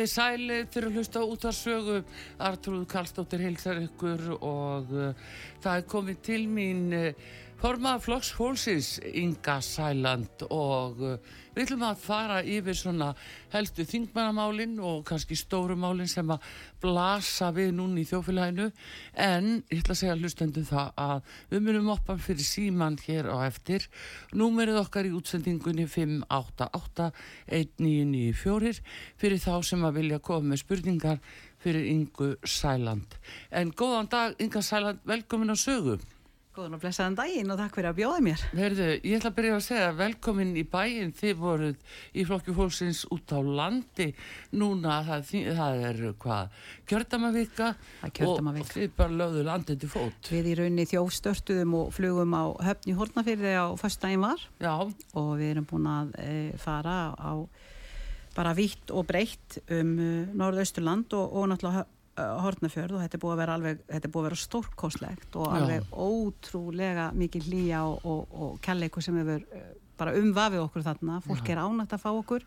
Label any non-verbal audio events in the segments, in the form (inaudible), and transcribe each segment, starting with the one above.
Þið sæli fyrir að hlusta út af sögu. Artrúð Kallstóttir heilsar ykkur og uh, það er komið til mín uh, formað Flokks Hólsins Inga Sæland og uh, við ætlum að fara yfir svona helstu þingmannamálin og kannski stórumálin sem að blasa við núni í þjófélaginu en ég ætla að segja hlustendum það að við munum oppa fyrir síman hér á eftir. Númerið okkar í útsendingunni 588 1994 fyrir þá sem að vilja koma með spurningar fyrir Ingu Sæland. En góðan dag Inga Sæland, velkomin á sögu. Góðan og blessaðan daginn og takk fyrir að bjóða mér. Herðu, ég ætla að byrja að segja velkomin í bæinn, þið voruð í flokki fólksins út á landi núna, það, það er hvað, kjördamavika og, og þið bara lögðu landið til fót. Við í rauninni þjófstörtuðum og flugum á höfni hórnafyrði á fyrstdægin var Já. og við erum búin að e, fara á bara vitt og breytt um uh, norðausturland og, og náttúrulega Hortnafjörð og þetta er búið að vera alveg þetta er búið að vera stórkoslegt og alveg Já. ótrúlega mikið hlýja og, og, og kjalleiku sem hefur eh, bara umvafið okkur þarna fólk Já. er ánægt að fá okkur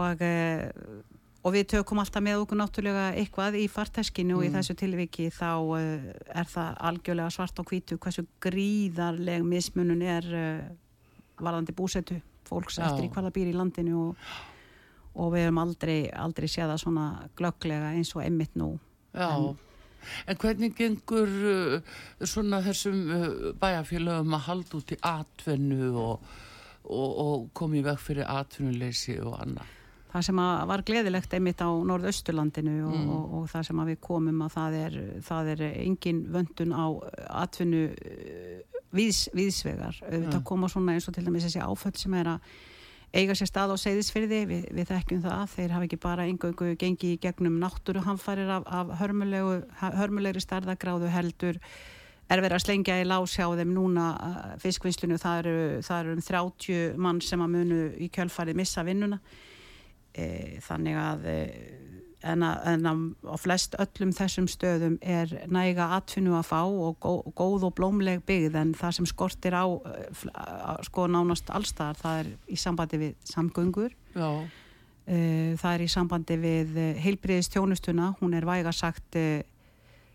og eh, og við tökum alltaf með okkur náttúrulega eitthvað í farteskinu mm. og í mm. þessu tilviki þá uh, er það algjörlega svart og hvítu hversu gríðarleg mismunun er uh, varðandi búsetu fólks Já. eftir í hvaða býr í landinu og og við hefum aldrei, aldrei séð það svona glögglega eins og emmitt nú Já, en, en hvernig gengur uh, svona þessum uh, bæjarfélögum að halda út í atvennu og, og, og komi vekk fyrir atvinnuleysi og annað? Það sem var gleðilegt einmitt á Norðausturlandinu og, mm. og, og það sem við komum að það er, það er engin vöndun á atvinnu uh, viðs, viðsvegar. Ja. Það koma svona eins og til dæmis þessi áföll sem er að eiga sér stað á segðisfyrði, við, við þekkjum það þeir hafa ekki bara einhverju gengi í gegnum náttúruhamfarir af, af hörmulegri starðagráðu heldur er verið að slengja í lás hjá þeim núna uh, fiskvinnslunu, það eru, það eru um 30 mann sem að munu í kjölfarið missa vinnuna. E, þannig að e, en, að, en að á flest öllum þessum stöðum er næga atfinnu að fá og góð, góð og blómleg byggð en það sem skortir á sko nánast allstar það er í sambandi við samgöngur Já. það er í sambandi við heilbriðistjónustuna hún er væga sagt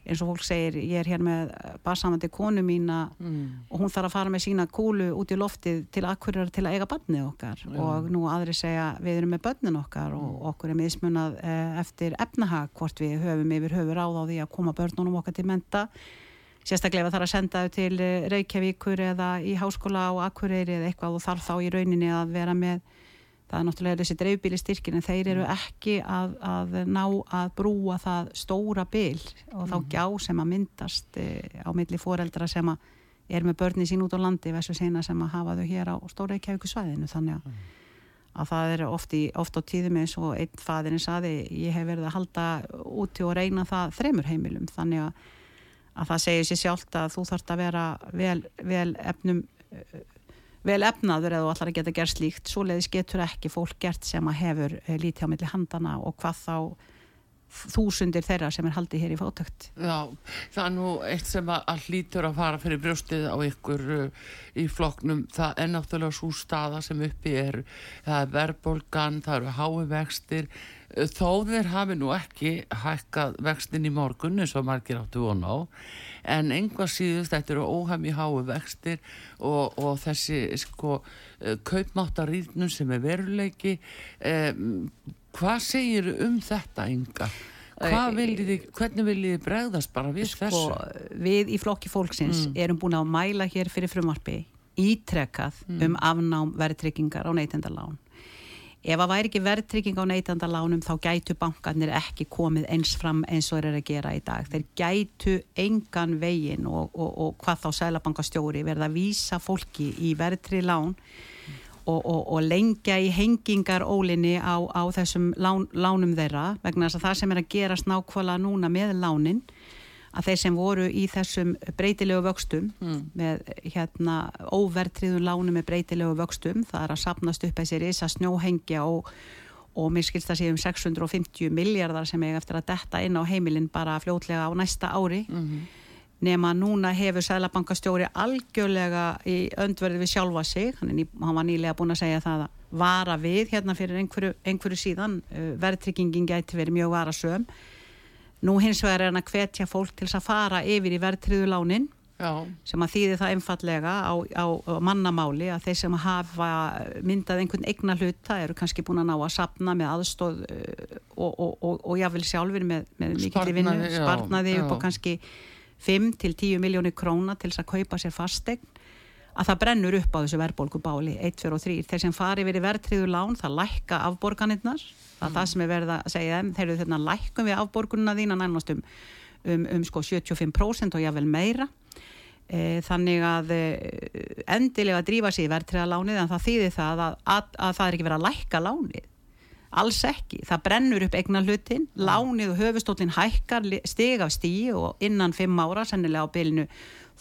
eins og fólk segir, ég er hér með barsamandi konu mína mm. og hún þarf að fara með sína kúlu út í loftið til akkurir til að eiga barnið okkar ja. og nú aðri segja við erum með börnin okkar mm. og okkur er mismunað eh, eftir efnahag hvort við höfum yfir höfur á því að koma börnunum okkar til menta sérstaklega þarf að senda þau til eh, Reykjavíkur eða í háskóla á Akureyri eða eitthvað og þarf þá í rauninni að vera með það er náttúrulega þessi dreifbíli styrkin en þeir eru ekki að, að ná að brúa það stóra bil og þá mhm. gjá sem að myndast e, á milli foreldra sem að er með börni sín út á landi þessu sena sem að hafa þau hér á stóra ekki svæðinu þannig að, mhm. að það er oft, í, oft á tíðum eins og einn fadurinn saði ég hef verið að halda úti og reyna það þremur heimilum þannig að, að það segir sér sjálft að þú þarfst að vera vel, vel efnum vel efnaður eða ætlar að geta gert slíkt. Svo leiðis getur ekki fólk gert sem að hefur eh, lítið á milli handana og hvað þá þúsundir þeirra sem er haldið hér í fótökt Já, það er nú eitt sem að hlítur að fara fyrir brjóstið á ykkur uh, í floknum, það er náttúrulega svo staða sem uppi er. Það er verðbólgan, það eru hái vextir þó þeir hafi nú ekki hækkað vextin í morgun eins og margir áttu von á en einhvað síðust þetta eru óhæmi hái vextir og, og þessi sko eh, kaupmáttarýðnum sem er veruleiki eh, hvað segir um þetta ynga? Viljið, hvernig viljið þið bregðast bara við sko, þessu? Við í flokki fólksins mm. erum búin að mæla hér fyrir frumarfi ítrekkað mm. um afnám verðtryggingar á neytendalán ef að væri ekki verðtrygging á neytandalánum þá gætu bankarnir ekki komið eins fram eins og þeir eru að gera í dag. Þeir gætu engan vegin og, og, og hvað þá sælabankastjóri verða að vísa fólki í verðtri lán og, og lengja í hengingar ólinni á, á þessum lán, lánum þeirra vegna þess að það sem er að gerast nákvæmlega núna með lánin að þeir sem voru í þessum breytilegu vöxtum mm. með hérna óvertriðun lánu með breytilegu vöxtum það er að sapnast upp þessi risa snjóhengja og, og mér skilst að sé um 650 miljardar sem er eftir að detta inn á heimilin bara fljótlega á næsta ári mm -hmm. nema núna hefur Sælabankastjóri algjörlega í öndverði við sjálfa sig hann, ný, hann var nýlega búin að segja það að vara við hérna fyrir einhverju, einhverju síðan verðtryggingin gæti verið mjög varasöm Nú hins vegar er hann að hvetja fólk til að fara yfir í verðtriðu lánin Já. sem að þýði það einfallega á, á, á mannamáli að þeir sem hafa myndað einhvern eigna hluta eru kannski búin að ná að sapna með aðstóð uh, og, og, og, og jáfnvel sjálfur með, með mikill vinnu, sparnaði upp á kannski 5 til 10 miljónir króna til þess að kaupa sér fastegn að það brennur upp á þessu verðbólkubáli 1, 2 og 3. Þeir sem fari verið verðtriðu lán það lækka afborganinnar það er mm. það sem er verið að segja þeim. Þeir eru þarna lækkum við afborgununa þína nærmast um, um, um sko 75% og jável meira. E, þannig að e, endilega drífa sér verðtriða lánið en það þýðir það að, að, að það er ekki verið að lækka lánið. Alls ekki, það brennur upp eigna hlutin, lánið og höfustólinn hækkar stig af stíi og innan fimm ára sennilega á bylnu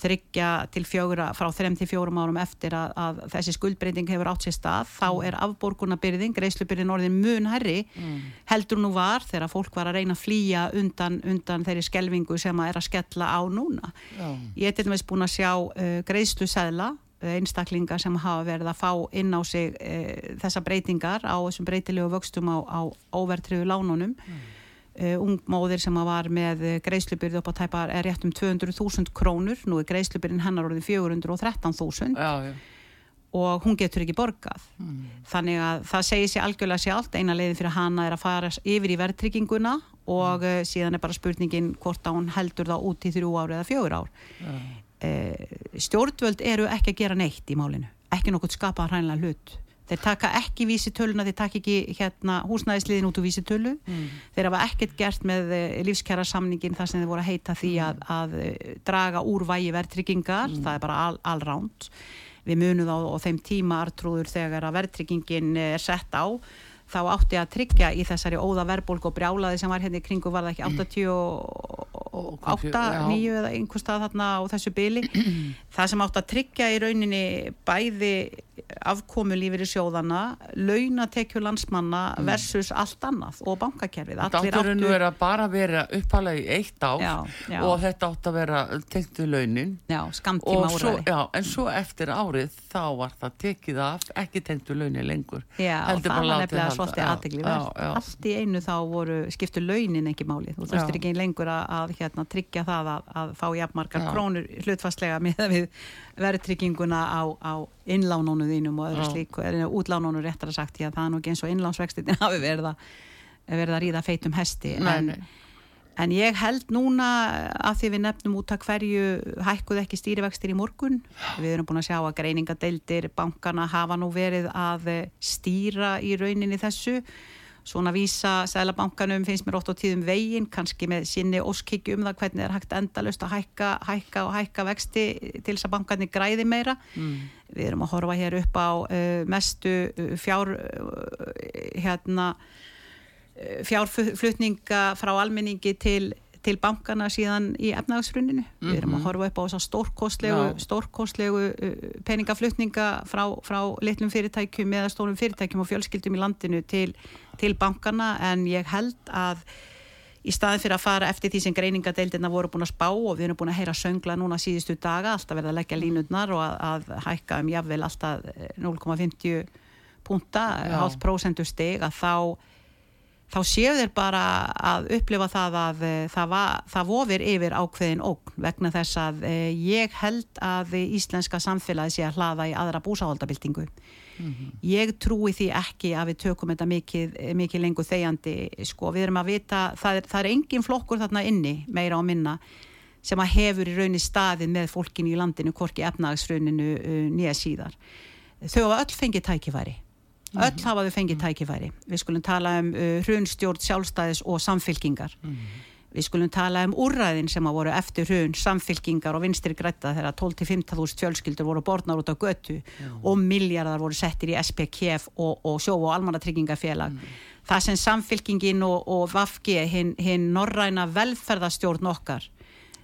þryggja til fjóra, frá þrem til fjórum árum eftir að, að þessi skuldbreyting hefur átt sér stað, þá mm. er afborgunabyrðing, greiðslubyrðin orðin mun herri mm. heldur nú var þegar fólk var að reyna að flýja undan, undan þeirri skelvingu sem að er að skella á núna. Já. Ég er til dæmis búin að sjá uh, greiðslusæðla uh, einstaklinga sem hafa verið að fá inn á sig uh, þessa breytingar á þessum breytilegu vöxtum á, á óvertriðu lánunum mm Uh, ung móðir sem var með greiðslubyrði upp á tæpa er rétt um 200.000 krónur, nú er greiðslubyrðin hennar orðið 413.000 og hún getur ekki borgað. Mm. þannig að það segir sér algjörlega sér allt, eina leiðin fyrir hana er að fara yfir í verðtrygginguna og mm. síðan er bara spurningin hvort að hún heldur það út í þrjú ár eða fjögur ár. Mm. uh, stjórnvöld eru ekki að gera neitt í málinu, ekki nokkur skapa hrænlega hlut þeir taka ekki vísitöluna, þeir taka ekki hérna, húsnæðisliðin út úr vísitölu mm. þeir hafa ekkert gert með eh, lífskjara samningin þar sem þeir voru að heita því að, mm. að eh, draga úr vægi verðtryggingar, mm. það er bara all, allránt við munum þá og þeim tíma artrúður þegar að verðtryggingin er sett á þá átti að tryggja í þessari óða verðbólk og brjálaði sem var hérna í kringu var það ekki 88, 9 eða einhver stað þarna á þessu byli það sem átti að tryggja í rauninni bæði afkomu lífið í sjóðana launatekju landsmanna mm. versus allt annað og bankakerfið. Dátturinn verið að bara vera upphalað í eitt ár já, já. og þetta átt að vera tektu launin. Já, skamtíma áraði en svo eftir árið þá var það tekið af ekki tektu launin lengur. Já, og það var nefnilega svolítið aðtegli allt í einu þá voru skiptu launin ekki máli, þú þurftir ekki lengur að, að hérna, tryggja það að, að fá jafnmarkar krónur hlutfastlega með við verðtrygginguna á, á innlánónu þínum og öðru slík eða útlánónu réttar að sagt, já það er nú ekki eins og innlánsvextin (laughs) hafi verið að, verið að ríða feitum hesti. Nei, en, nei. en ég held núna að því við nefnum út að hverju hækkuð ekki stýrivextir í morgun. Við erum búin að sjá að greiningadeildir bankana hafa nú verið að stýra í rauninni þessu svona vísa Sælabankanum finnst mér ótt á tíðum veginn, kannski með sinni óskikju um það hvernig er hægt endalust að hækka, hækka og hækka vexti til þess að bankarnir græði meira mm. við erum að horfa hér upp á uh, mestu uh, fjár uh, hérna uh, fjárflutninga frá almenningi til til bankana síðan í efnagsfruninu. Mm -hmm. Við erum að mhm. horfa upp á stórkostlegu, stórkostlegu uh, peningaflutninga frá, frá litlum fyrirtækjum eða stórum fyrirtækjum og fjölskyldum í landinu til, til bankana en ég held að í staðin fyrir að fara eftir því sem greiningadeildina voru búin að spá og við erum búin að heyra söngla núna síðustu daga, alltaf verða að leggja línutnar og að, að hækka um jafnvel alltaf 0,50 punta, hálf prósentu steg að þá þá séu þeir bara að upplifa það að eh, það, var, það vofir yfir ákveðin ógn vegna þess að eh, ég held að íslenska samfélagi sé að hlaða í aðra búsáhaldabildingu. Mm -hmm. Ég trúi því ekki að við tökum þetta mikið, mikið lengur þegjandi. Sko, við erum að vita, það er, það er engin flokkur þarna inni, meira á minna, sem að hefur í raunin staðið með fólkinu í landinu, hvorki efnagsrauninu uh, nýja síðar. Þau hafa öll fengið tækifæri öll hafa þau fengið tækifæri. Við skulum tala um uh, hrunstjórn sjálfstæðis og samfylkingar. Við skulum tala um úrræðin sem að voru eftir hrun, samfylkingar og vinstri grætta þegar 12-15.000 fjölskyldur voru borðnar út á götu og miljardar voru settir í SPKF og, og sjóf og almannatryggingafélag það sem samfylkingin og, og VAFG hinn hin norræna velferðastjórn okkar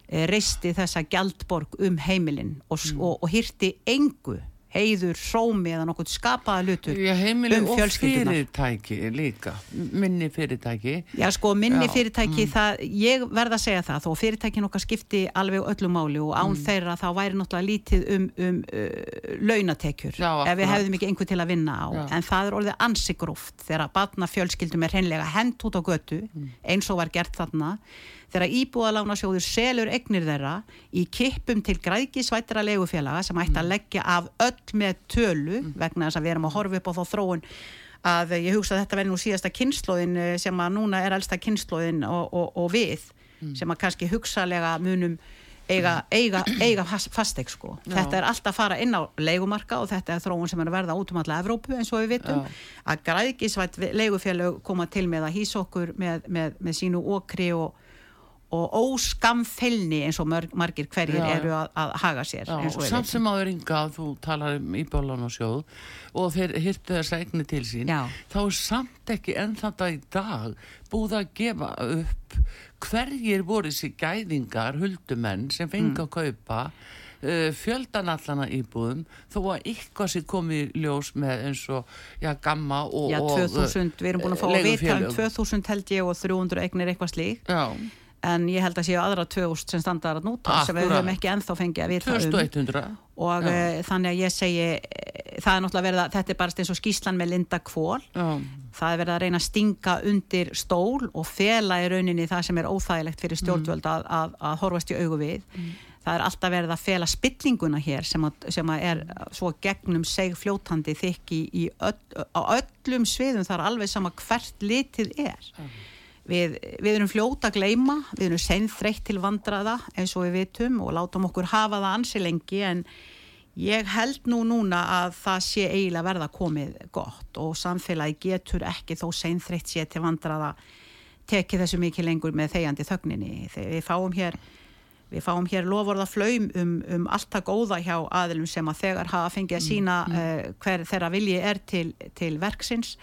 e, reisti þessa gjaldborg um heimilinn og, mm. og, og hýrti engu heiður, sómi eða nokkuð skapaða lutur Já, um og fyrirtæki líka, minni fyrirtæki Já, sko, minni Já. fyrirtæki mm. það, ég verða að segja það, þó fyrirtækin okkar skipti alveg öllum máli og án mm. þeirra þá væri náttúrulega lítið um, um uh, launatekjur, Já, ef við hefðum ekki einhver til að vinna á, en það er orðið ansigróft þegar batna fjölskyldum er hreinlega hend út á götu, mm. eins og var gert þarna þegar íbúðalánasjóður selur egnir þeirra í kippum til grækisvættira legufélaga sem ætti að mm. leggja af öll með tölu mm. vegna þess að við erum að horfa upp á þá þróun að ég hugsa að þetta verði nú síðasta kynnslóðin eh, sem að núna er elsta kynnslóðin og, og, og við mm. sem að kannski hugsalega munum eiga, eiga, eiga fasteg sko. Þetta er alltaf að fara inn á leigumarka og þetta er þróun sem er að verða út um alla Evrópu eins og við vitum Já. að grækisvætt legufélag koma til með að hýsa okkur með, með, með sínu okri og og óskamfellni eins og margir hverjir já, eru að, að haga sér já, og samt sem áður ynga þú talar um íbálan og sjóð og þeir hirtu þess að egni til sín já. þá er samt ekki enn þetta í dag búið að gefa upp hverjir voru þessi gæðingar huldumenn sem fengi mm. að kaupa uh, fjöldanallana íbúðum þó að eitthvað sem kom í ljós með eins og já, gamma og, já, 2000, og, við erum búin að fá að vita um 2000 held ég og 300 egnir eitthvað slík já en ég held að séu aðra 2000 sem standaðar að núta sem við höfum ekki enþá fengið að vita 2100 um og uh, þannig að ég segi það er náttúrulega verið að þetta er bara eins og skíslan með Linda Kvól það er verið að reyna að stinga undir stól og fela í rauninni það sem er óþægilegt fyrir stjórnvöld mm. að, að, að horfast í augu við. Mm. það er alltaf verið að fela spillinguna hér sem að, sem að er svo gegnum seg fljótandi þykki öll, á öllum sviðum þar alveg sama hvert litið er. Mm. Við, við erum fljóta að gleima, við erum senþreytt til vandraða eins og við vitum og látum okkur hafa það ansi lengi en ég held nú núna að það sé eiginlega verða komið gott og samfélagi getur ekki þó senþreytt sé til vandraða tekið þessu mikið lengur með þegjandi þögninni. Við fáum hér, við fáum hér lofórða flaum um, um alltaf góða hjá aðilum sem að þegar hafa fengið að sína mm, mm. Uh, hver þeirra vilji er til, til verksins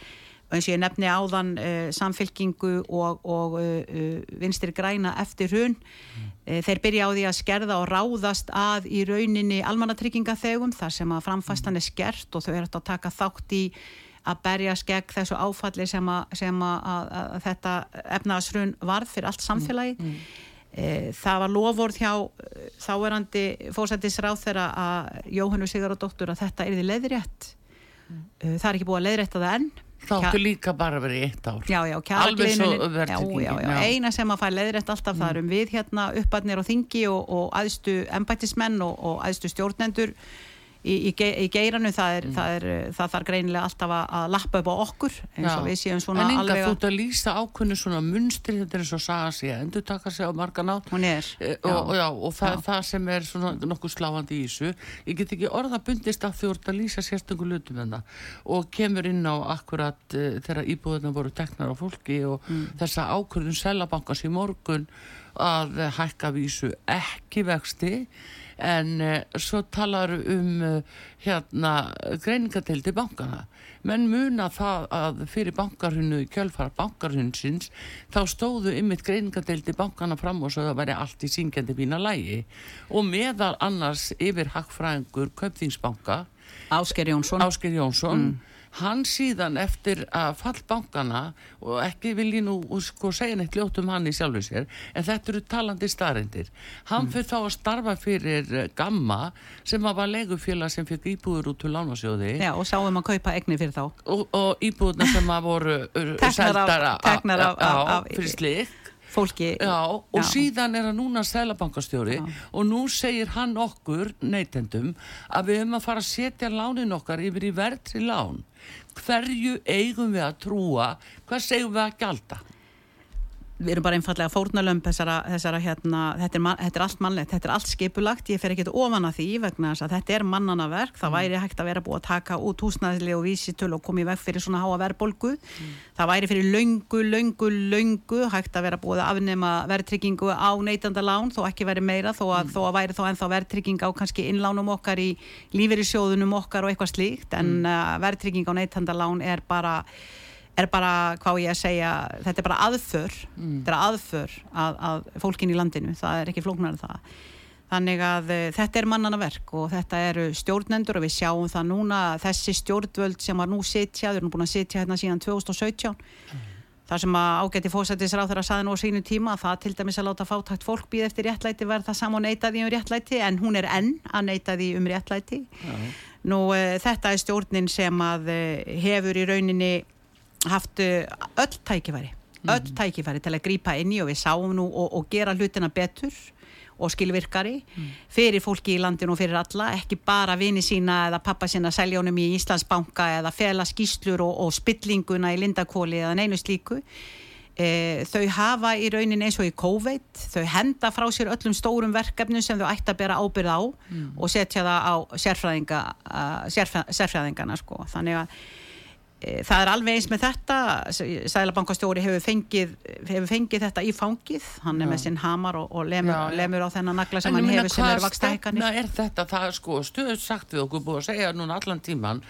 eins og ég nefni áðan uh, samfélkingu og, og uh, vinstir græna eftir hún mm. þeir byrja á því að skerða og ráðast að í rauninni almannatryggingaþegum þar sem að framfastan er skert og þau eru að taka þátt í að berja skegg þessu áfalli sem að, sem að, að, þetta efnaðsrun varð fyrir allt samfélagi mm. Mm. það var lofórð hjá þáverandi fórsættisráð þeirra að Jóhannu Sigurðardóttur að þetta er því leðrétt mm. það er ekki búið að leðrétta það enn Það áttu líka bara verið eitt ár. Já, já, kjaragliðinu Eina sem að fæ leðrætt alltaf mm. það erum við hérna uppadnir og þingi og, og aðstu embættismenn og, og aðstu stjórnendur í, í, í geiranu það, er, mm. það, er, það þarf greinilega alltaf að, lappa upp á okkur eins og við séum svona en enga þú ert að lýsa ákveðinu svona munstri þetta er eins og saga sig að endur taka sig á margan átt e, og, já, og það já. er það sem er svona nokkuð sláandi í þessu ég get ekki orða bundist að þú ert að lýsa sérstöngul lutum en það og kemur inn á akkurat uh, þegar íbúðuna voru teknar á fólki og mm. þessa ákveðin selabankars í morgun að hækka vísu ekki vexti en uh, svo talar um uh, hérna greiningatildi bankana menn muna það að fyrir bankarhunu kjölfara bankarhunsins þá stóðu ymmit greiningatildi bankana fram og svo það væri allt í syngjandi bína lægi og meðal annars yfir Hagfræðingur Köpþingsbanka Ásker Jónsson, Ásker Jónsson mm hann síðan eftir að fallbankana og ekki vil ég nú sko segja neitt ljótt um hann í sjálfu sér en þetta eru talandi staðrindir hann mm. fyrir þá að starfa fyrir eh, Gamma sem var legufélag sem fikk íbúður út til lánasjóði. Já og sáum að kaupa egni fyrir þá. Og, og íbúðuna sem að voru teknar af fyrir slik fólki Já, og Já. síðan er hann núna selabankastjóri og nú segir hann okkur neytendum að við höfum að fara að setja lánin okkar yfir í verðri lán. Hverju eigum við að trúa? Hvað segjum við að gjalda við erum bara einfallega fórnalömp þessara, þessara hérna, þetta er, ma- þetta er allt mannlegt, þetta er allt skipulagt, ég fer ekki ofan að því vegna þess að þetta er mannana verk, það væri hægt að vera búið að taka út húsnæðisli og vísitölu og koma í veg fyrir svona háa verðbólgu, það væri fyrir löngu, löngu, löngu hægt að vera búið að afnema verðtryggingu á neytandalán, þó ekki veri meira, þó að, þó að væri þó ennþá verðtrygging á kannski innlánum okkar í lífeyrissjóðunum okkar og eitthvað slíkt, en mm. verðtrygging á neytandalán er bara er bara, hvað ég að segja þetta er bara aðför. Þetta er aðför að, að fólkin í landinu. Það er ekki flóknar en það. Þannig að uh, þetta er mannana verk og þetta eru stjórnendur og við sjáum það núna að þessi stjórnvöld sem var nú sitja, þau eru nú búin að sitja hérna síðan 2017 það sem að ágæti fósættisráð þeirra saði nú á sínu tíma að það til dæmis að láta fátækt fólk býð eftir réttlæti verð það saman neita því um réttlæti en hún er enn að neita því um réttlæti. Nú uh, þetta er stjórnin sem að uh, hefur í rauninni haft uh, öll tækifæri öll tækifæri til að grípa inn í og við sáum nú og, og gera hlutina betur og skilvirkari fyrir fólki í landinu og fyrir alla ekki bara vini sína eða pappa sína selja honum í Íslandsbanka eða fela skýslur og, og spillinguna í Lindakóli eða neinu slíku. E, þau hafa í raunin eins og í COVID þau henda frá sér öllum stórum verkefnum sem þau ætti að bera ábyrð á og setja það á sérfræðinga, sérfræ, sérfræðingana sko. þannig að það er alveg eins með þetta Sælabankastjóri hefur fengið, hefur fengið þetta í fangið. Hann er með sinn hamar og, og lemur, Já, já. lemur á þennan nagla sem hann hefur sem eru vaksta stefna er þetta, það er sko stöðut sagt við okkur búið að segja núna allan tíman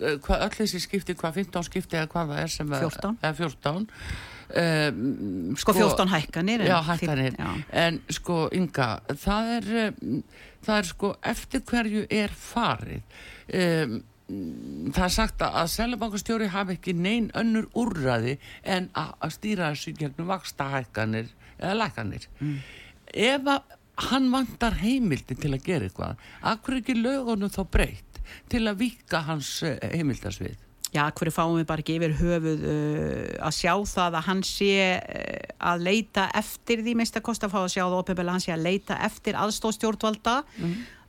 uh, hvað öll þessi skipti, hvað 15 skipti eða hvað það er sem er 14. eða 14 um, sko 14 hækkanir en já, hækkanir. já. en sko Inga það er, það er sko eftir hverju er farið? Um, það er sagt að, Sælabankastjóri hafi ekki neinn önnur úrræði en að, stýra þessu gegnum vaksta hækkanir eða lækkanir. Ef að hann vantar heimildi til að gera eitthvað akkur ekki lögunum þá breytt til að vika hans eh, heimildasvið? Já, hverju fáum við bara ekki yfir höfuð uh, að sjá það að hann sé uh, að leita eftir því minnst að kosta að fá að sjá það ofinbeglega hann sé að leita eftir aðstóðstjórnvalda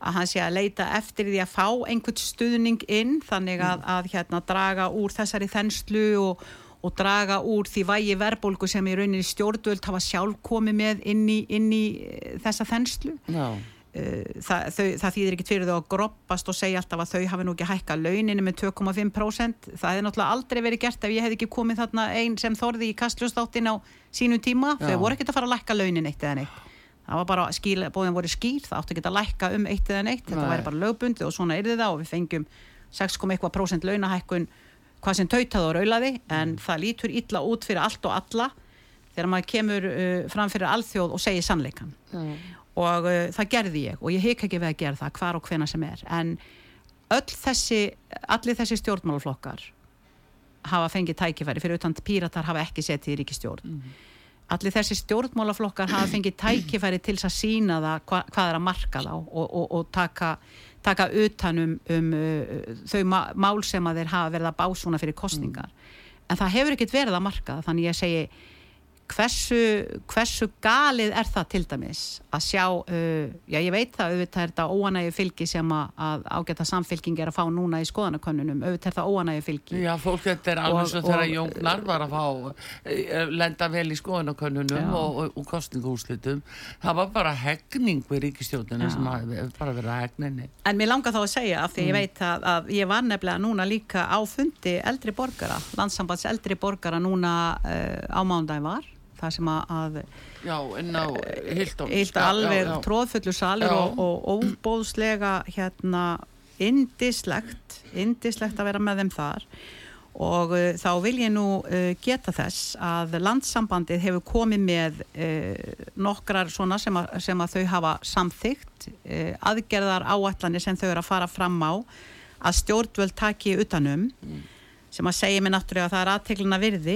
að hann sé að leita eftir því að fá einhvern stuðning inn þannig að, að hérna draga úr þessari þenslu og, og draga úr því vægi verðbólgu sem í rauninni stjórnvöld hafa sjálf komið með inn í, inn í eh, þessa þenslu. Já, Uh, það, þau, það þýðir ekki fyrir þau að groppast og segja alltaf að þau hafi nú ekki hækka launinu með 2,5% það hefði náttúrulega aldrei verið gert ef ég hef ekki komið þarna einn sem þorði í kastljóstáttin á sínu tíma, Já. þau voru ekki að fara að lækka launin eitt eða neitt það var bara skýr, bóðin voru skýr, það áttu ekki að lækka um eitt eða neitt, þetta Nei. væri bara lögbundið og svona yrði það og við fengjum 6,1% launahækkun hvað sem tautaði og raulaði en það lítur illa út fyrir allt og alla þegar maður kemur uh, fram fyrir alþjóð og segir sannleikan og uh, það gerði ég og ég hika ekki við að gera það hvar og hvena sem er. En öll þessi allir þessi stjórnmálaflokkar hafa fengið tækifæri fyrir utan píratar hafa ekki setið í ríkistjórn allir þessi stjórnmálaflokkar hafa fengið tækifæri til að sína það hva, hvað er að marka þá og, og, og taka, taka utan um, um uh, þau mál sem að þeir hafa verið að básuna fyrir kostningar en það hefur ekkert verið að marka þannig ég segi hversu, hversu galið er það til dæmis að sjá uh, já ég veit það auðvitað er þetta óanægju fylgi sem að, að ágæta samfylking er að fá núna í skoðanakönnunum. Auðvitað er það óanægju fylgi. Já, fólk þetta er alveg svo þegar og- Jóngnar var að fá eh, lenda vel í skoðanakönnunum og, og, og kostninguúslitum það var bara hegning við ríkistjóðinu sem hafi bara verið að hegninni En mér langar þá að segja af því ég veit að, að ég var nefnilega núna líka á fundi eldri borgara, landsambands eldri borgara núna uh, það sem að, Já, en á Hildón eilt alveg tróðfullu salur Já. og, og óbóðslega hérna indislegt indislegt að vera með þeim þar. Og uh, þá vil ég nú uh, geta þess að landsambandið hefur komið með uh, nokkrar svona sem að, sem að þau hafa samþygt aðgerðar áætlanir sem þau eru að fara fram á að stjórnvöld taki utanum sem að segja mig náttúrulega að það er aðteglina virði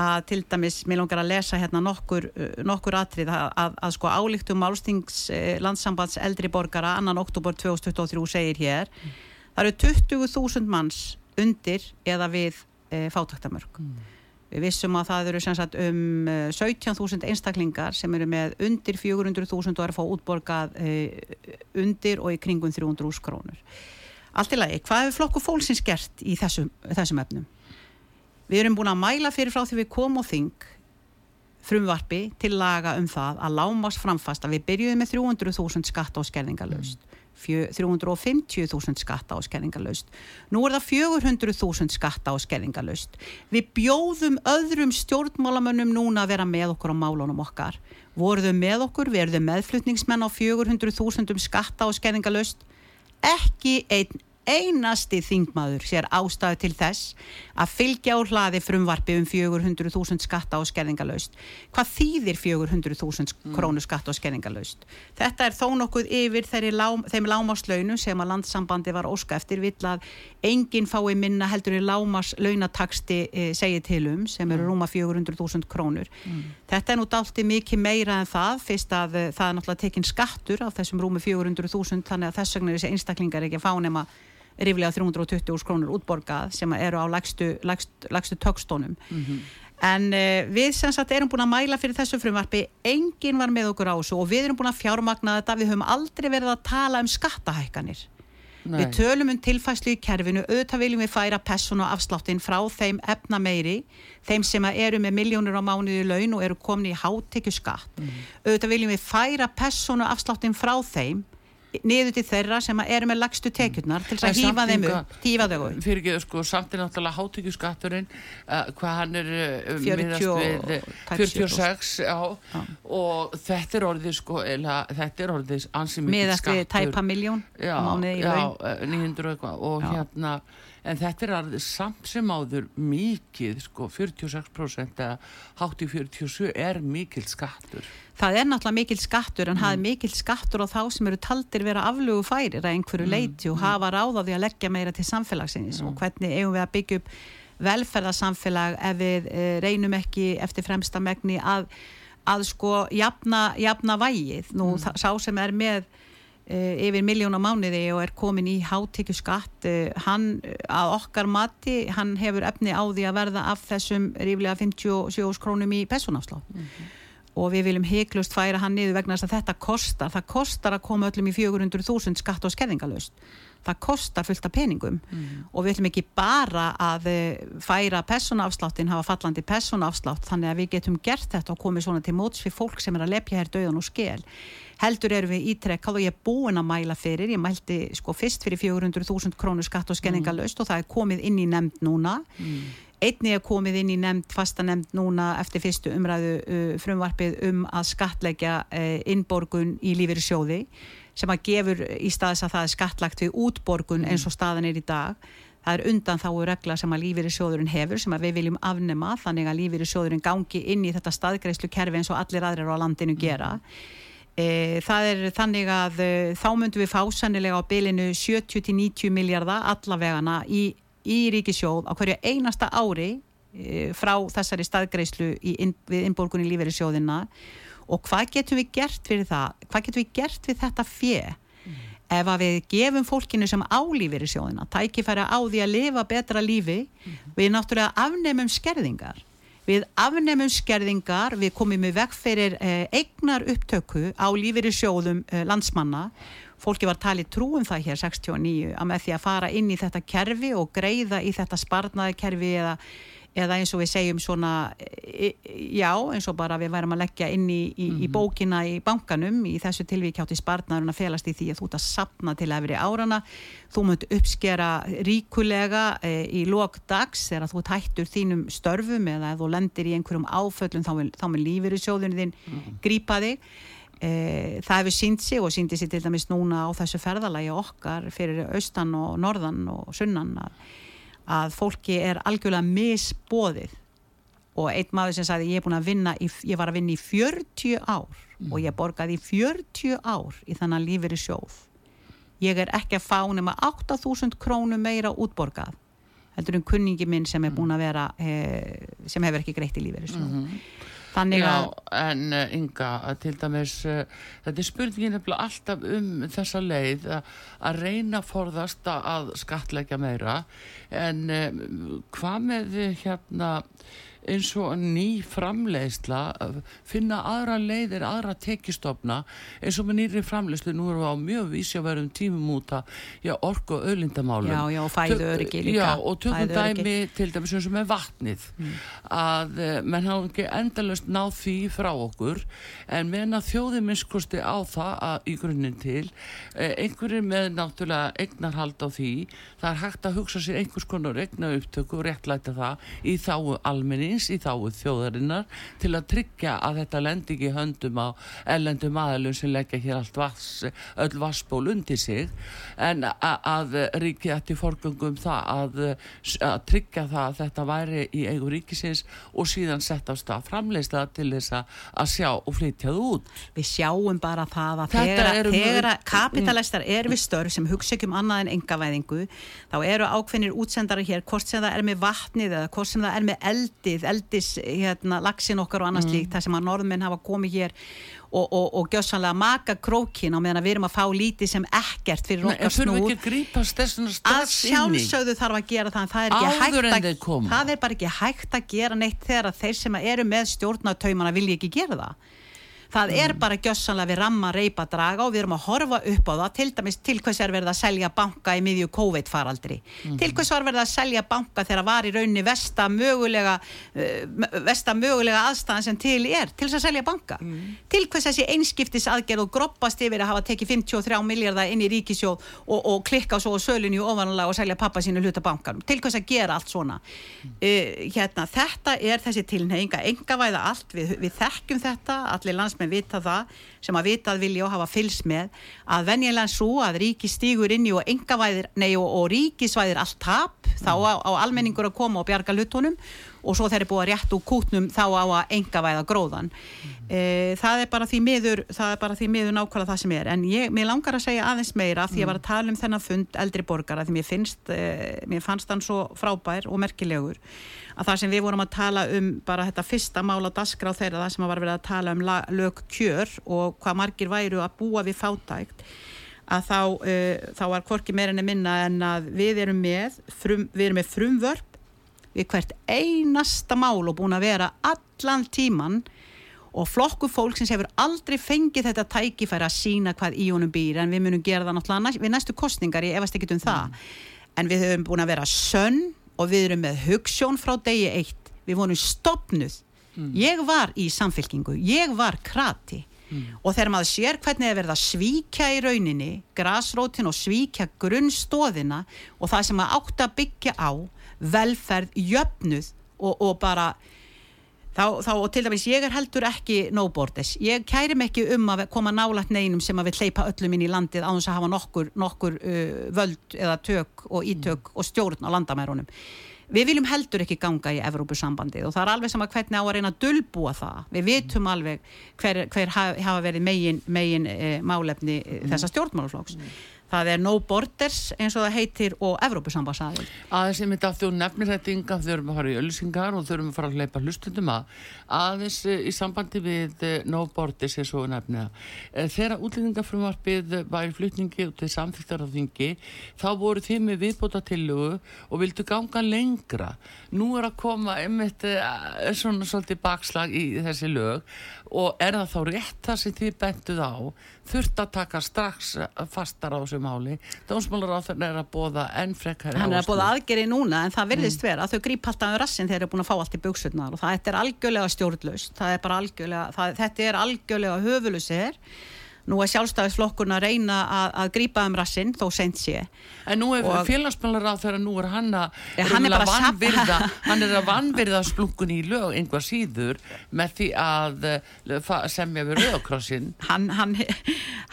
að til dæmis, mér langar að lesa hérna nokkur, uh, nokkur atrið að, að, að sko álíktum málstings eh, landsambands eldri borgara annan oktober 2023 segir hér það eru 20.000 manns undir eða við e, fátæktamörk við vissum að það eru sem sagt um eh, 17.000 einstaklingar sem eru með undir 400.000 og er að fá útborgað e, undir og í kringum 300.000 krónur. Allt í lagi, hvað hefur flokku fólksins gert í þessum, þessum efnum Við erum búin að mæla fyrir frá því við komum á þing frumvarpi til laga um það að lámas framfast að við byrjuðum með 300.000 skatta og skerðingalöst. 350.000 skatta og skerðingalöst. Nú er það 400.000 skatta og skerðingalöst. Við bjóðum öðrum stjórnmálamönnum núna að vera með okkur á málunum okkar. Voruðum með okkur, verðum meðflutningsmenn á 400.000 skatta og skerðingalöst. Ekki einn einasti þingmaður sér ástæðu til þess að fylgja á hlaði frumvarfi um 400.000 skatta og skerðingalöst. Hvað þýðir 400.000 mm. krónu skatta og skerðingalöst? Þetta er þó nokkuð yfir lám, þeim lámaslaunu sem að landsambandi var óska eftir vill að enginn fái minna heldur í lámaslaunataksti e, segið til um sem eru mm. rúma 400.000 krónur. Mm. Þetta er nú dalti mikið meira en það fyrst að e, það er náttúrulega tekinn skattur af þessum rúmi 400.000 þannig að þess vegna er þessi einstaklingar ekki að fá nema ríflega 320 krónur útborgað sem eru á lagstu, lagstu, lagstu tökstónum mm -hmm. en uh, við sem sagt erum búin að mæla fyrir þessu frumvarfi enginn var með okkur á þessu og við erum búin að fjármagna þetta við höfum aldrei verið að tala um skattahækkanir Nei. við tölum um tilfæslu í kerfinu auðvitað viljum við færa pessun og afsláttin frá þeim efna meiri þeim sem eru með miljónur á mánuði laun og eru komin í hátekju skatt mm. auðvitað viljum við færa pessun og afsláttin frá þeim niður til þeirra sem eru með lagstu tekjurnar til að hýfa þeim upp, hýfa þau upp. Fyrir ekki, sko, samt er náttúrulega hátekjuskatturinn uh, hvað hann er uh, 40, við, 46 já, já. og þetta er orðið sko, eða, þetta er orðið ansið mikið skattur. með eftir tæpa miljón já, já 900 eitthvað. Og hérna en þetta er alveg samt sem áður mikið, sko, 46% eða hátt í 47 er mikil skattur. Það er náttúrulega mikil skattur en mm. það er mikil skattur á þá sem eru taldir vera aflugu færir að einhverju mm. leiti og mm. hafa ráð á því að leggja meira til samfélagsins mm. og hvernig eigum við að byggja upp velferðarsamfélag ef við e, reynum ekki eftir fremsta megni að, að sko jafna, jafna vægið. Nú mm. sá sem er með yfir miljón á mánuði og er komin í hátíkju skatt eh, hann að okkar mati hann hefur efni á því að verða af þessum ríflega 57 krónum í personafslá mm -hmm. og við viljum heiklust færa hann niður vegna þess að þetta kostar. Það kostar að koma öllum í 400.000 skatt og skerðingalust það kostar fullt af peningum mm. og við ætlum ekki bara að eh, færa personafsláttin hafa fallandi personafslátt þannig að við getum gert þetta og komið svona til móts fyrir fólk sem er að lepja hér döðan og skell heldur erum við ítrekkað og ég er búin að mæla fyrir, ég mælti sko fyrst fyrir 400.000 krónu skatt og skenningalöst mm. og það er komið inn í nefnd núna mm. einni er komið inn í nefnd, fasta nefnd núna eftir fyrstu umræðu uh, frumvarpið um að skatleggja uh, innborgun í sjóði sem að gefur í staðis að það er skattlagt við útborgun eins og staðan er í dag það er undan þá regla sem að lífeyri sjóðurinn hefur sem að við viljum afnema þannig að lífeyri sjóðurinn gangi inn í þetta staðgreifslu kerfi eins og allir aðrir á landinu gera. E, það er þannig að e, þá myndum við fá sannilega á bylinu 70-90 miljardar allavegana í, í ríkisjóð á hverju einasta ári e, frá þessari staðgreyslu inn, við innborgunni lífeyri sjóðina og hvað getum við gert fyrir það? Hvað getum við gert við þetta fjö? Mm. Ef að við gefum fólkinu sem álífeyri sjóðina tækifæra á því að lifa betra lífi mm. við náttúrulega afnemum skerðingar Við afnemum skerðingar, við komum með vekk fyrir eh, eignar upptöku á lífeyri sjóðum eh, landsmanna. Fólki var talið trúum það hér 69 að með því að fara inn í þetta kerfi og greiða í þetta sparnaði kerfi eða eða eins og við segjum svona e, e, já, eins og bara við værum að leggja inn í, í, mm -hmm. í mhm. bókina í bankanum í þessu tilvíkjátti spartnaðurinn að felast í því að þú ert að sapna til efri árana þú munt uppskera ríkulega e, í lókdags þegar þú hættur þínum störfum eða þú lendir í einhverjum áföllum þá vil lífur í sjóðunni þinn mm -hmm. grípa þig e, það hefur sínt sig og síndi sig til dæmis núna á þessu ferðalagi okkar fyrir austan og norðan og sunnan að að fólki er algjörlega misbóðið og einn maður sem sagði ég í, ég var að vinna í 40 ár mm. og ég borgaði í 40 ár í þannig lífið í sjóð ég er ekki að fá nema 8.000 krónu meira útborgað heldur um kunningi minn sem er búin að vera he, sem hefur ekki greitt í lífið í sjóð mm -hmm. Þannig að... Já, en uh, Inga, til dæmis, uh, þetta er spurningin alltaf um þessa leið uh, að reyna að forðast að skatleggja meira, en hvað með hérna eins og ný framleiðsla finna aðra leiðir, aðra tekistofna eins og með nýri framleiðslu. Nú erum við á mjög vísjaverðum tímum út að orku og öllindamálum Já, já, og fæðu öryggi líka. Já, og tökum dæmi til dæmis eins og með vatnið. Mm. að uh, menn hafa ekki endalust náð því frá okkur en þjóði minnskosti á það að, í grunninn til uh, einhverjir með náttúrulega eignarhald á því það er hægt að hugsa sér einhvers konar egna upptöku og réttlæta það í þáu almennings, í þáu þjóðarinnar til að tryggja að þetta lendi ekki höndum á ellendum aðalum sem leggja hér allt vass, öll vassból undir sig en að þetta í forgöngum það að, að tryggja það að þetta væri í eigu ríkisins og síðan setja á stað framleysla til þess að sjá og flytja það út. Við sjáum bara það að þegar, þegar kapitalistar er við störf sem hugsa ekki um annað en engavæðingu þá eru ákveðnir útsendari hér hvort sem það er með vatnið eða hvort sem það er með eldið, eldis hérna, lagsin okkar og annars mm. líkt þar sem að norðmenn hafa komið hér og, og, og gjössanlega maka krókin á meðan við erum að fá lítið sem ekkert fyrir okkar snúr að sjálfsögðu þarf að gera það það er, að, það er bara ekki hægt að gera neitt þegar þeir sem eru með stjórnataumana vilja ekki gera það það er bara gjössanlega við ramma reypa draga og við erum að horfa upp á það til dæmis til hvers er verið að selja banka í miðju COVID faraldri mm. til hvers var verið að selja banka þegar var í raunni vesta mögulega uh, vesta mögulega aðstæðan sem til er til þess að selja banka mm. til hvers þessi einskiptis aðgerð og groppast yfir að hafa tekið 53 miljardar inn í ríkisjóð og, og klikka svo á sölunni ofanlega og selja pappa sínu hluta bankanum til hvers að gera allt svona mm. uh, hérna, þetta er þessi tilneyinga enga væða allt, við, við þekkjum þetta allir lands landsmenn vita það sem að vitað vilja og hafa fylst með að venjulega svo að ríki stígur inn í og og, og ríkisvæðir allt tap, þá á, á almenningur að koma og bjarga lutonum og svo þeir eru búið að rétt úr kútnum þá á að engavæða gróðan mm. e, það er bara því miður það er bara því miður nákvæmlega það sem er. En ég, mér langar að segja aðeins meira því að ég var að tala um þennan fund eldri borgara því mér, finnst, e, mér fannst hann svo frábær og merkilegur að það sem við vorum að tala um bara þetta fyrsta mála dasgra á þeirra það sem var verið að tala um lög kjör og hvað margir væru að búa við fátækt að þá, uh, þá var korki meirinni minna en að við erum með frum, við erum með frumvörp við hvert einasta mál og búin að vera allan tíman og flokku fólk sem hefur aldrei fengið þetta tækifæri að sína hvað í honum býr en við munum gera það náttúrulega við næstu kostningar, ég efast ekki um það mm. en við höfum búin að vera sönn og við erum með hugssjón frá degi eitt við vorum stopnuð mm. ég var í samfélkingu, ég var krati mm. og þegar maður sér hvernig það verða að svíkja í rauninni grasrótin og svíkja grunnstóðina og það sem maður átt að byggja á velferð, jöfnuð og, og bara þá, þá og til dæmis ég er heldur ekki no borders, ég kærim ekki um að koma nálat neinum sem að við hleypa öllum inn í landið á þess að hafa nokkur, nokkur uh, völd eða tök og ítök mm. og stjórn á landamærunum. Við viljum heldur ekki ganga í Evrópusambandið og það er alveg sama hvernig á að reyna að dölbúa það, við vitum alveg hver, hver hafa verið megin, megin e, málefni e, þessa stjórnmálaflóks mm það er no borders eins og það heitir og Evrópusambansaðil aðeins myndi að þú nefnir þetta ynga þurfum að fara í öllusingar og þurfum að fara að leipa hlustundum að aðeins eh, í sambandi við eh, no borders eins og nefnir eh, þegar útlýningafrumvarpið var í flutningi út til samþýttarafþingi þá voru þið með viðbóta tillugu og vildu ganga lengra. Nú er að koma einmitt svona svolítið bakslag í þessi lög og er það þá rétt það sem þið bentuð á þurft að taka strax fastar á þessu máli? Dómsmálar á þenn er að bóða enn frekkari hann er að bóða aðgeri núna en það virðist mm. vera að þau grýp alltaf um rassin þegar þau er búin að fá allt í buksurnar og það er algjörlega stjórnlaust. Er algjörlega, það, þetta er algjörlega höfulusir nú er sjálfstæðisflokkurna að reyna að, að grípa um rassinn þó sent sé. En nú er félagsmjölar á þegar nú er hann að ja, hann, er vanvirða, hann er að vanvirða splungun í lög einhvað síður með því að uh, semja við lögkrossin hann, hann,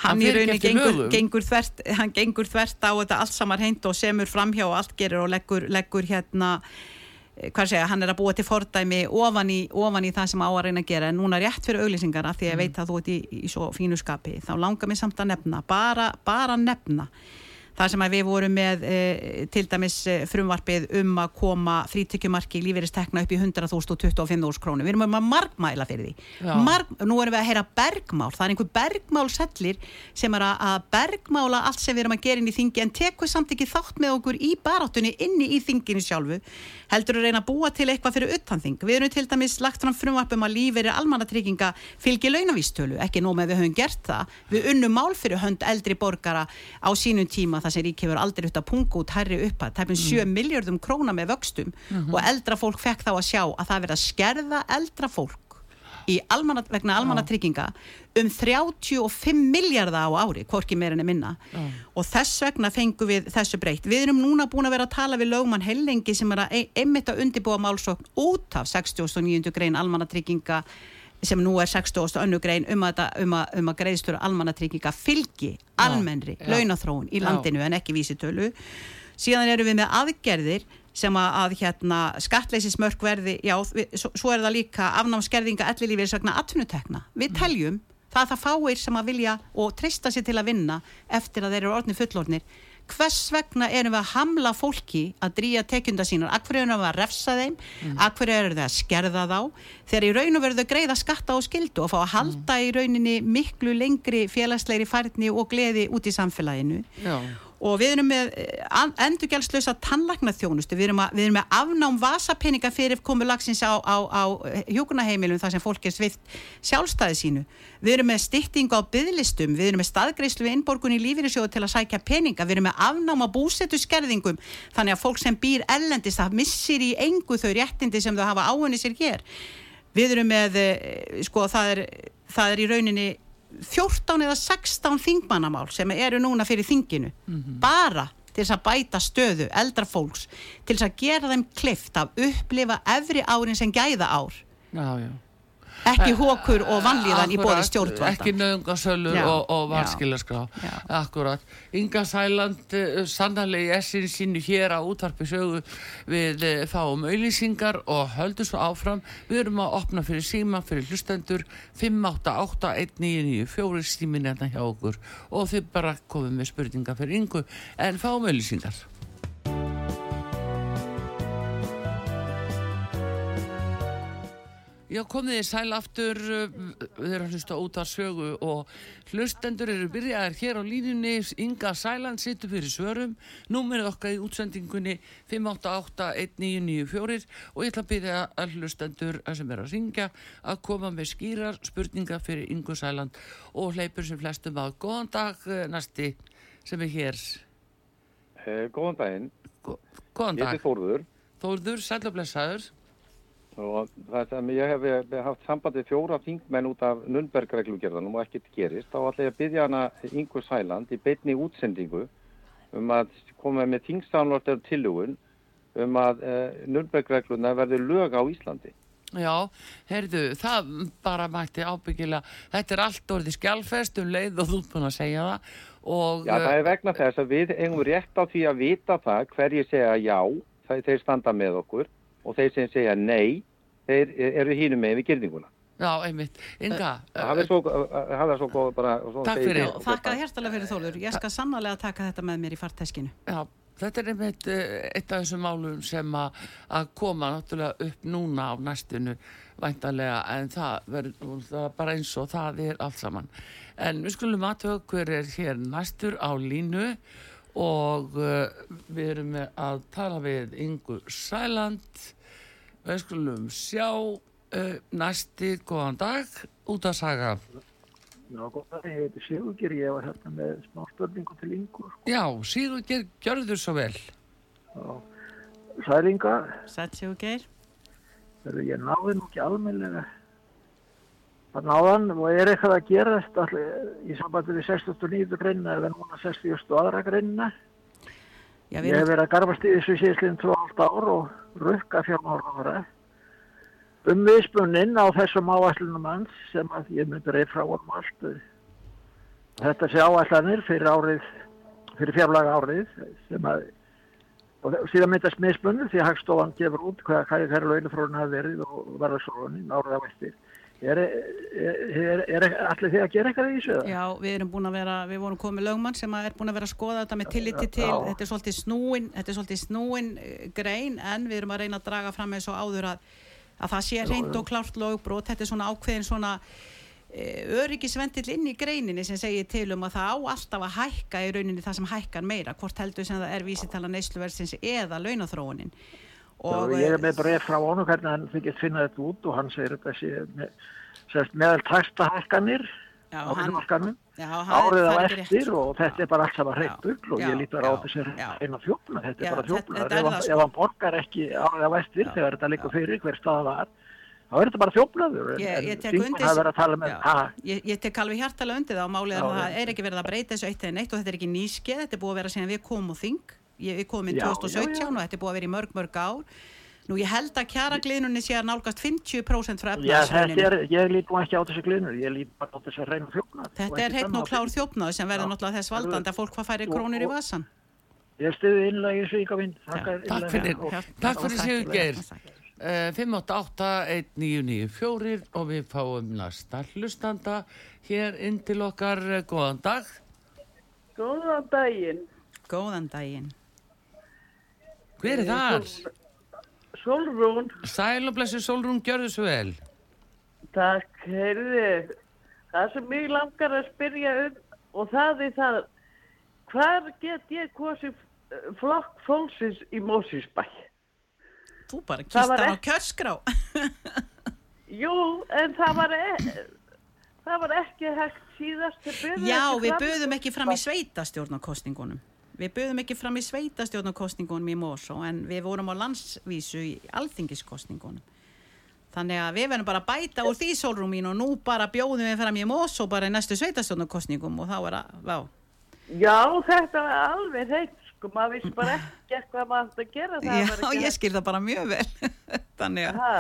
hann í rauninni gengur, gengur, þvert, gengur þvert á þetta allt samar heint og semur framhjá og allt gerir og leggur, leggur hérna Eh, hvað segja, hann er að búa til fordæmi ofan í, ofan í það sem á að reyna að gera en núna rétt fyrir auglýsingar af því að ég mm. veit að þú ert í, í svo fínu skapi þá langar mér samt að nefna bara, bara nefna Það sem að við vorum með e, til dæmis e, frumvarpið um að koma frítökjumarki lífeyristekna upp í 100.025 krónu. Við erum um að margmæla fyrir því. Marg, nú erum við að heyra bergmál. Það er einhver bergmálsellir sem er að bergmála allt sem við erum að gera inn í þingi en tekur samt ekki þátt með okkur í baráttunni inni í þinginu sjálfu heldur að reyna að búa til eitthvað fyrir uttanþing. Við erum til dæmis lagt fram frumvarpum að lífeyri almannatrygginga fylgi launavístölu, ekki nóg með við höfum gert það. Við unnum mál fyrir hönd eldri borgara á sínum tíma þar sem ríkið verður aldrei út að punga út herri upp að tæpum 7 mm. miljardum króna með vöxtum mm -hmm. og eldra fólk fekk þá að sjá að það verður að skerða eldra fólk almanna, vegna almannatrygginga um 35 miljardar á ári, hvorki meirinn er minna Já. og þess vegna fengum við þessu breytt. Við erum núna búin að vera að tala við lögmann Hellingi sem er að einmitt að undibúa málsókn út af 69. grein almannatrygginga sem nú er 60. önnu grein um að, um að, um að greiðstöru almannatrygginga fylgi almennri launathróun í landinu en ekki vísitölu síðan eru við með aðgerðir sem að, að hérna, skattleysismörk verði já, við, svo, svo er það líka afnámskerðinga ellilífið sagna atvinnutekna við mm. teljum það að það fáir sem að vilja og trista sér til að vinna eftir að þeir eru orðni fullornir hvers vegna erum við að hamla fólki að drýja tekjunda sínar, akkur erum við að refsa þeim, mm. akkur erum við að skerða þá, þegar í raun og verðu að greiða skatta og skildu og fá að halda mm. í rauninni miklu lengri félagsleiri færni og gleði út í samfélaginu. Já og við erum með eh, endurgjaldslösa tannlagnaþjónustu, við erum, að, við erum með afnám vasapeninga fyrir komu lagsins á, á, á hjókunaheimilum þar sem fólk er svift sjálfstæði sínu. Við erum með styttingu á bygglistum við erum með staðgreyslu við innborgun í lífyrirsjóðu til að sækja peninga, við erum með afnám á búsetu skerðingum, þannig að fólk sem býr ellendist, það missir í engu þau réttindi sem þau hafa áhenni sér hér. Við erum með eh, sko það er, það er í rauninni 14 eða 16 þingmannamál sem eru núna fyrir þinginu mm -hmm. bara til þess að bæta stöðu eldra fólks, til þess að gera þeim klift að upplifa efri árin sem gæða ár já, já ekki hókur og vanlíðan í bóði stjórnvalda. Ekki nöðungasölur og, og varskilaskrá akkurat, Inga Sæland uh, sannarlega í essin sínu hér á útvarpi sögu við uh, fáum auðlýsingar og höldum svo áfram. Við erum að opna fyrir síma fyrir hlustendur. 5881994 símin hérna hjá okkur. Og þið bara komum með spurninga fyrir Ingu. En fáum auðlýsingar Já, komið í sæl aftur, við erum að hlusta út af sögu og hlustendur eru byrjaðir hér á línunni, Inga Sæland sittur fyrir svörum, númerið okkar í útsendingunni 5881994 og ég ætla að byrja að hlustendur sem er að ringja að koma með skýrar spurninga fyrir Ingu Sæland og hleypur sem flestum að góðan dag eh, næsti sem er hér. Eh, góðan daginn. Góðan dag. Ég heiti Þórður. Þórður, sæl og blessaður og það sem ég hef, hef haft sambandið fjóra þingmenn út af Nunberg-reglugjörðanum og ekkert gerist, þá ætla ég að byggja hana Ingur Sæland í beitni útsendingu um að koma með þingstánlortar tilugun um að eh, Nunberg-regluna verður lög á Íslandi. Já, heyrðu, það bara mætti ábyggilega, þetta er allt orðið skjálfest um leið og þú er búin að segja það. Og, já, það er vegna þess að við eigum rétt á því að vita það hverju segja já, þeir standa með okkur og þeir sem segja nei, þeir eru hínum með við gildinguna. Já, einmitt. Inga. Það er svo, svo góð bara. Takk fyrir. Þakkaði hérstalega fyrir Þólur. Ég skal sannlega taka þetta með mér í farteskinu. Já, þetta er einmitt eitt af þessum málum sem að koma náttúrulega upp núna á næstinu væntalega en það verður bara eins og það er allt saman. En við skulum aðtöða hver er hér næstur á línu og uh, við erum með að tala við Ingu Sæland Við skulum sjá uh, næsti góðan dag út að saga. Já, góðan dag, ég heiti Sigurger, ég var hérna með smá spurningu til Ingur. Sko. Já, Sigurger, gjör þú svo vel. Já, Særinga. Sætt Sigurger. Ég náði nú ekki almenlega að náðan og er eitthvað að gerast allir, í sambandi við 69. greinina eða núna 60. aðra greinina. Já, ég hef verið að garfast í þessu síðan 2,5 ár og rukka fjármára um viðspunnin á þessum áætlunum hans sem að ég myndi reyð frá um allt þetta sé áætlanir fyrir árið fyrir fjárlaga árið sem að og síðan myndast misspunni því að Hagstofan gefur út hvaða hvað þeirra launafróðin hafi verið og verðarsróðin árið á eftir Er, er, er, allir þið að gera eitthvað í þessu? Já, við erum búin að vera, við vorum komið lögmann sem er búin að vera að skoða þetta með tilliti til, Já. þetta er svolítið snúin, þetta er svolítið snúin eh, grein en við erum að reyna að draga fram eins og áður að, að það sé reynd og klárt lögbrót, þetta er svona ákveðin svona öryggisvendill inn í greininni sem segir til um að það á alltaf að hækka í rauninni það sem hækkar meira, hvort heldur sem það er vísitala neysluversins eða launathróunin. Og ég er með bref frá honum hvernig hann þykist finna þetta út og hann segir þetta sé með, sérst, meðal tæsta hækkanir Já, á hann- Já, árið á eftir og þetta er bara allt saman Já, hreitt bugl og já, ég lítur á já, já. eina þjófna, þetta Já, er bara þetta ef, það, sko. ef hann borgar ekki árið á eftir Já, þegar þetta liggur já. fyrir hver staða var þá er þetta bara þjófnaður en, Ég, ég en tek Já, ha, ég, ég tek alveg hjartalega undir það og málið Já, að það já. er ekki verið að breyta þessu eitt eða neitt og þetta er ekki nýskeið, þetta er búið að vera síðan við komum og þing við komum Já, 2017 já, já. og þetta er búið að vera í mörg mörg ár nú ég held að kjara gliðnunni sé að nálgast 50% frá er, ég lít nú ekki á þessu glinur, ég lít bara á þessu reyna þjófnað þetta er heitt og klár þjófnað sem verður náttúrulega þess valdandi að fólk hvað færi krónur í vasan Ég stuði innlega í Svíka minn Takk fyrir, takk fyrir Sigurgeir. Uh, 588-1994 og við fáum næsta hlustanda hér inn til okkar. Góðan dag. Góðan daginn. góðan daginn. Hver er þar? Solrún, Sæl og blessu Solrún, gjörðu svo vel. takk, heyrði. Það sem mig langar að spyrja um og það er það, hvar get ég kosið flokk fólksins í Mósisbæ? þú bara Það var kistar á kjörskrá (laughs) Jú, en það var, e það var ekki hægt síðast. Já, við buðum ekki fram í sveitastjórnarkostningunum. Við buðum ekki fram í sveitastjórnarkostningunum í Mosó en við vorum á landsvísu í alþingiskostningunum. Þannig að við verðum bara að bæta úr því sólrúm mín og nú bara bjóðum við fram í Mosó bara í næstu sveitastjórnarkostningum og þá er að, vá. Já, þetta var alveg heitt, sko, maður vissi bara ekki hvað maður átti að gera. það Já, ekki ég skil það bara mjög vel. (laughs) Þannig að Ha,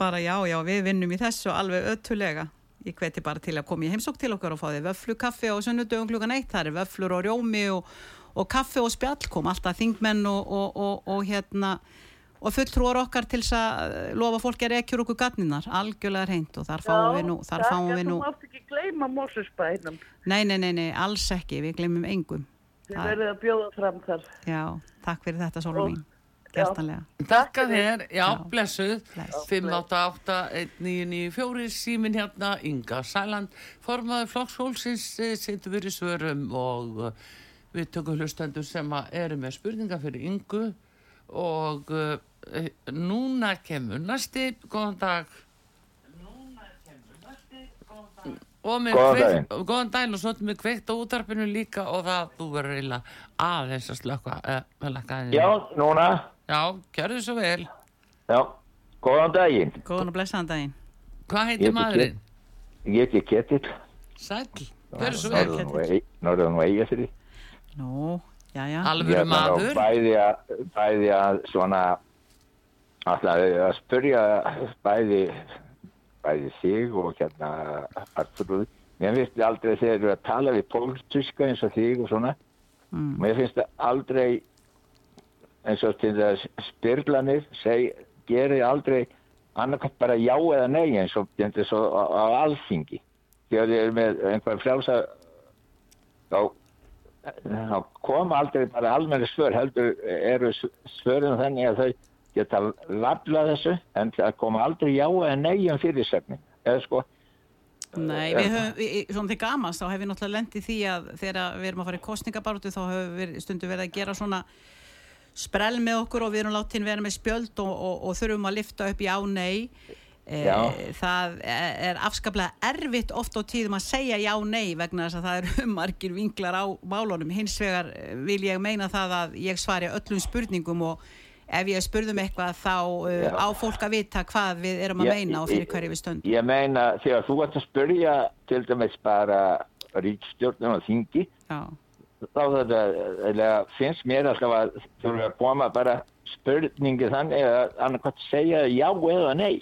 bara já, já, við vinnum í þessu alveg öttulega. Ég hveti bara til að koma í heimsók til okkar og fá þið vöflukaffi á sunnudöfum klukkan eitt. Það er vöflur og rjómi og, og kaffi og spjall kom alltaf þingmenn og, og, og, og hérna og fulltrúar okkar til þess að eh, lofa fólki að rekjur okkur gatninar, algjörlega reynd og þar fáum við nú, þar fáum við nú Þú mátt ekki gleyma Mósisbænum. nei, nei, nei, nei, alls ekki, við glemum engum Þið Það- verðið að bjóða fram þar. já, takk fyrir þetta Sólum mín, gertanlega Takk að þér, já, Já. blessuð. Bless. 588-1994 símin hérna, Inga Sæland, formaður flokksfólksins, setur við í svörum og eh, við tökum hlustendur sem að eru með spurningar fyrir Ingu og uh, núna kemur næsti, góðan dag. Og með Góðan kveikt- daginn. góðan daginn og svo með kveikt á útarpinu líka og það þú verður eiginlega aðeins að slökka uh, Já, núna. Já, kjörðu svo vel Já, góðan daginn. góðan og blessaðan daginn Hvað heitir heiti maðurinn? Ég heiti Ketill. Sæll, kjörðu svo vel. Norðan og og eiga fyrir. Nú, já, já, Alvöru maður Bæði að, bæði að svona, alltaf að spyrja bæði, bæði þig og hérna Arturúð. Mér finnst þið aldrei þegar þú eru að tala við pólitíska eins og þig og svona. mm. Mér finnst það aldrei eins og til þess spyrlanir seg, gerir aldrei annarkvæmt bara já eða nei eins og, og á, á alþingi þegar þið eru með einhver frjálsa þá, þá koma aldrei bara almenni svör heldur eru svörin þannig að þau geta lafla þessu en það koma aldrei já eða nei um fyrirsefni eða sko Nei, við höfum, við, svona til gamast þá hefur við náttúrulega lendið því að þegar við erum að fara í kostningabartu þá höfum við stundum verið að gera svona sprell með okkur og við erum látin vera með spjöld og, og, og þurfum að lifta upp í á nei. e, Já. það er, afskaplega erfitt oft á tíðum að segja já nei vegna þess að það eru (laughs) margir vinklar á málunum hins vegar eh, vil ég meina það að ég svari öllum spurningum og ef ég spurðum eitthvað þá Já. á fólk að vita hvað við erum að Ég- meina og fyrir hverju við stöndum Ég meina þegar þú ert að spyrja til dæmis bara ríkstjórnum og þingi Já. þá þetta finnst mér alltaf að þurfa að koma bara spurningi þannig að annarkvæmt segja já eða nei.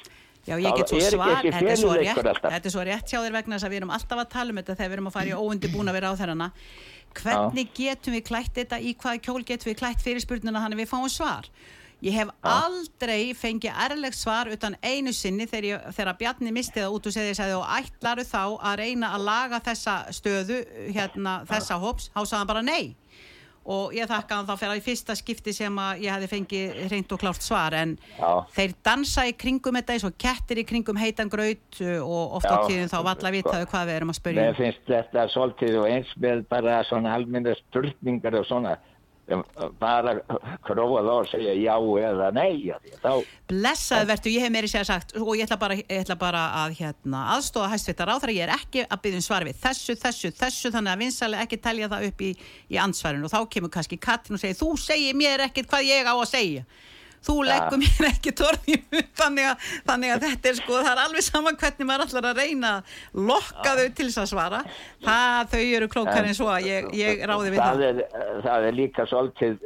Já, ég get svo svar, þetta er svo, rétt, þetta er svo rétt hjá þér vegna þess að við erum alltaf að tala um þetta þegar við erum að fara í óundibúna við ráþærana. Hvernig getum við klætt þetta, í hvaða kjól getum við klætt fyrirspurnina þannig við fáum svar? Ég hef aldrei fengið ærleg svar utan einu sinni þegar, ég, þegar Bjarni misti það út og segði, og ætlaru þá að reyna að laga þessa stöðu, hérna, þessa hops, þá sagði hann bara nei. Og ég þakka hann þá fyrir að í fyrsta skipti sem að ég hefði fengið reynd og klárt svar en Já. þeir dansa í kringum þetta eins og kettir í kringum heitan graut uh, og oft á tíðum þá valla vitaðu hvað við erum að spyrja. Mér finnst þetta svolítið og eins með bara svona almenna spurningar og svona um, bara króa þá og segja já eða nei að þá Blessaði vertu, ég hef meiri segja sagt og ég ætla bara, ég ætla bara að hérna, aðstóða hæstvitar á þegar ég er ekki að byggja um svar við þessu, þessu, þessu, þannig að vinsalega ekki telja það upp í, í ansvarinu og þá kemur kannski Katrin og segir, þú segir mér ekkert hvað ég á að segja þú leggur mér ekki torni þannig, að- þannig að þetta er sko það er alveg saman hvernig maður allar að reyna lokka þau til þess að svara. Það, þau eru klókar en svo að ég, ég ráði við það, það. er, það er líka svolítið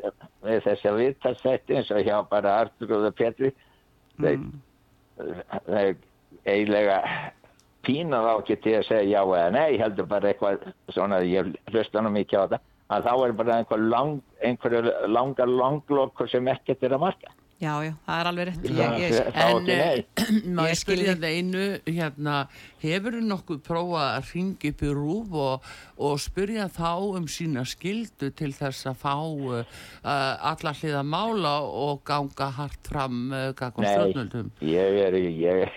með þessi að viðtalsætti eins og hjá bara Artur og Petri. Þeir, þeir eiginlega pína þá ekki til að segja já eða nei heldur bara eitthvað svona ég hlusta nú mikið á þetta að þá er bara einhver lang, einhverju langar langlokkur sem ekkert er að marka já, já, það er alveg rétt. Ég, ég, þá ekki nei Má Ég ég skil spyrja þig. það einu, hérna, hefur þú nokkuð prófað að ringa upp í rúf og, og spyrja þá um sína skildu til þess að fá uh, alla hliða mála og ganga hart fram uh, Nei, ég er ég,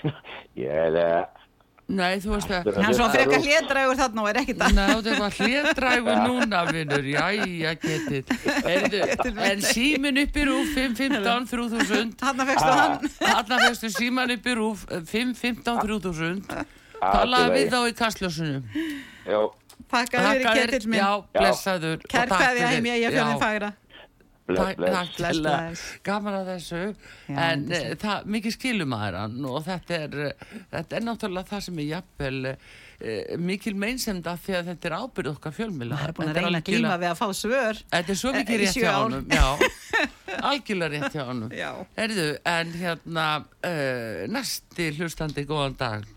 ég er (laughs) Nei, þú veist að... hann svo frekar hlédrægur þarna og er ekkit að Ná, það var hlédrægur núna, vinnur, jæja, getið. Heyrðu, (laughs) En símin upp í rúf, 515 3000. hann að fegstu hann. Þarna fegstu síman upp í rúf, 515 3000. Talaði við þá í kastljósunum. já, Takk fyrir ketill minn. Já, blessaður. og Kær takk kveðja fyrir- heim ég ég fjörðin fagra Takk, bless. takk Bless, kærlega. bless. gaman að þessu Já, en uh, það, mikið skilum að hann og þetta er, uh, þetta er náttúrulega það sem er jafnvel uh, mikil meinsemda því að þetta er ábyrð okkar fjölmila það er búin að reyna að glíma við að fá svör Þetta er svo Eh, mikið í rétt hjá honum Já, (laughs) algjörlega rétt hjá honum Já. Herðu, en hérna uh, næsti hlustandi góðan dag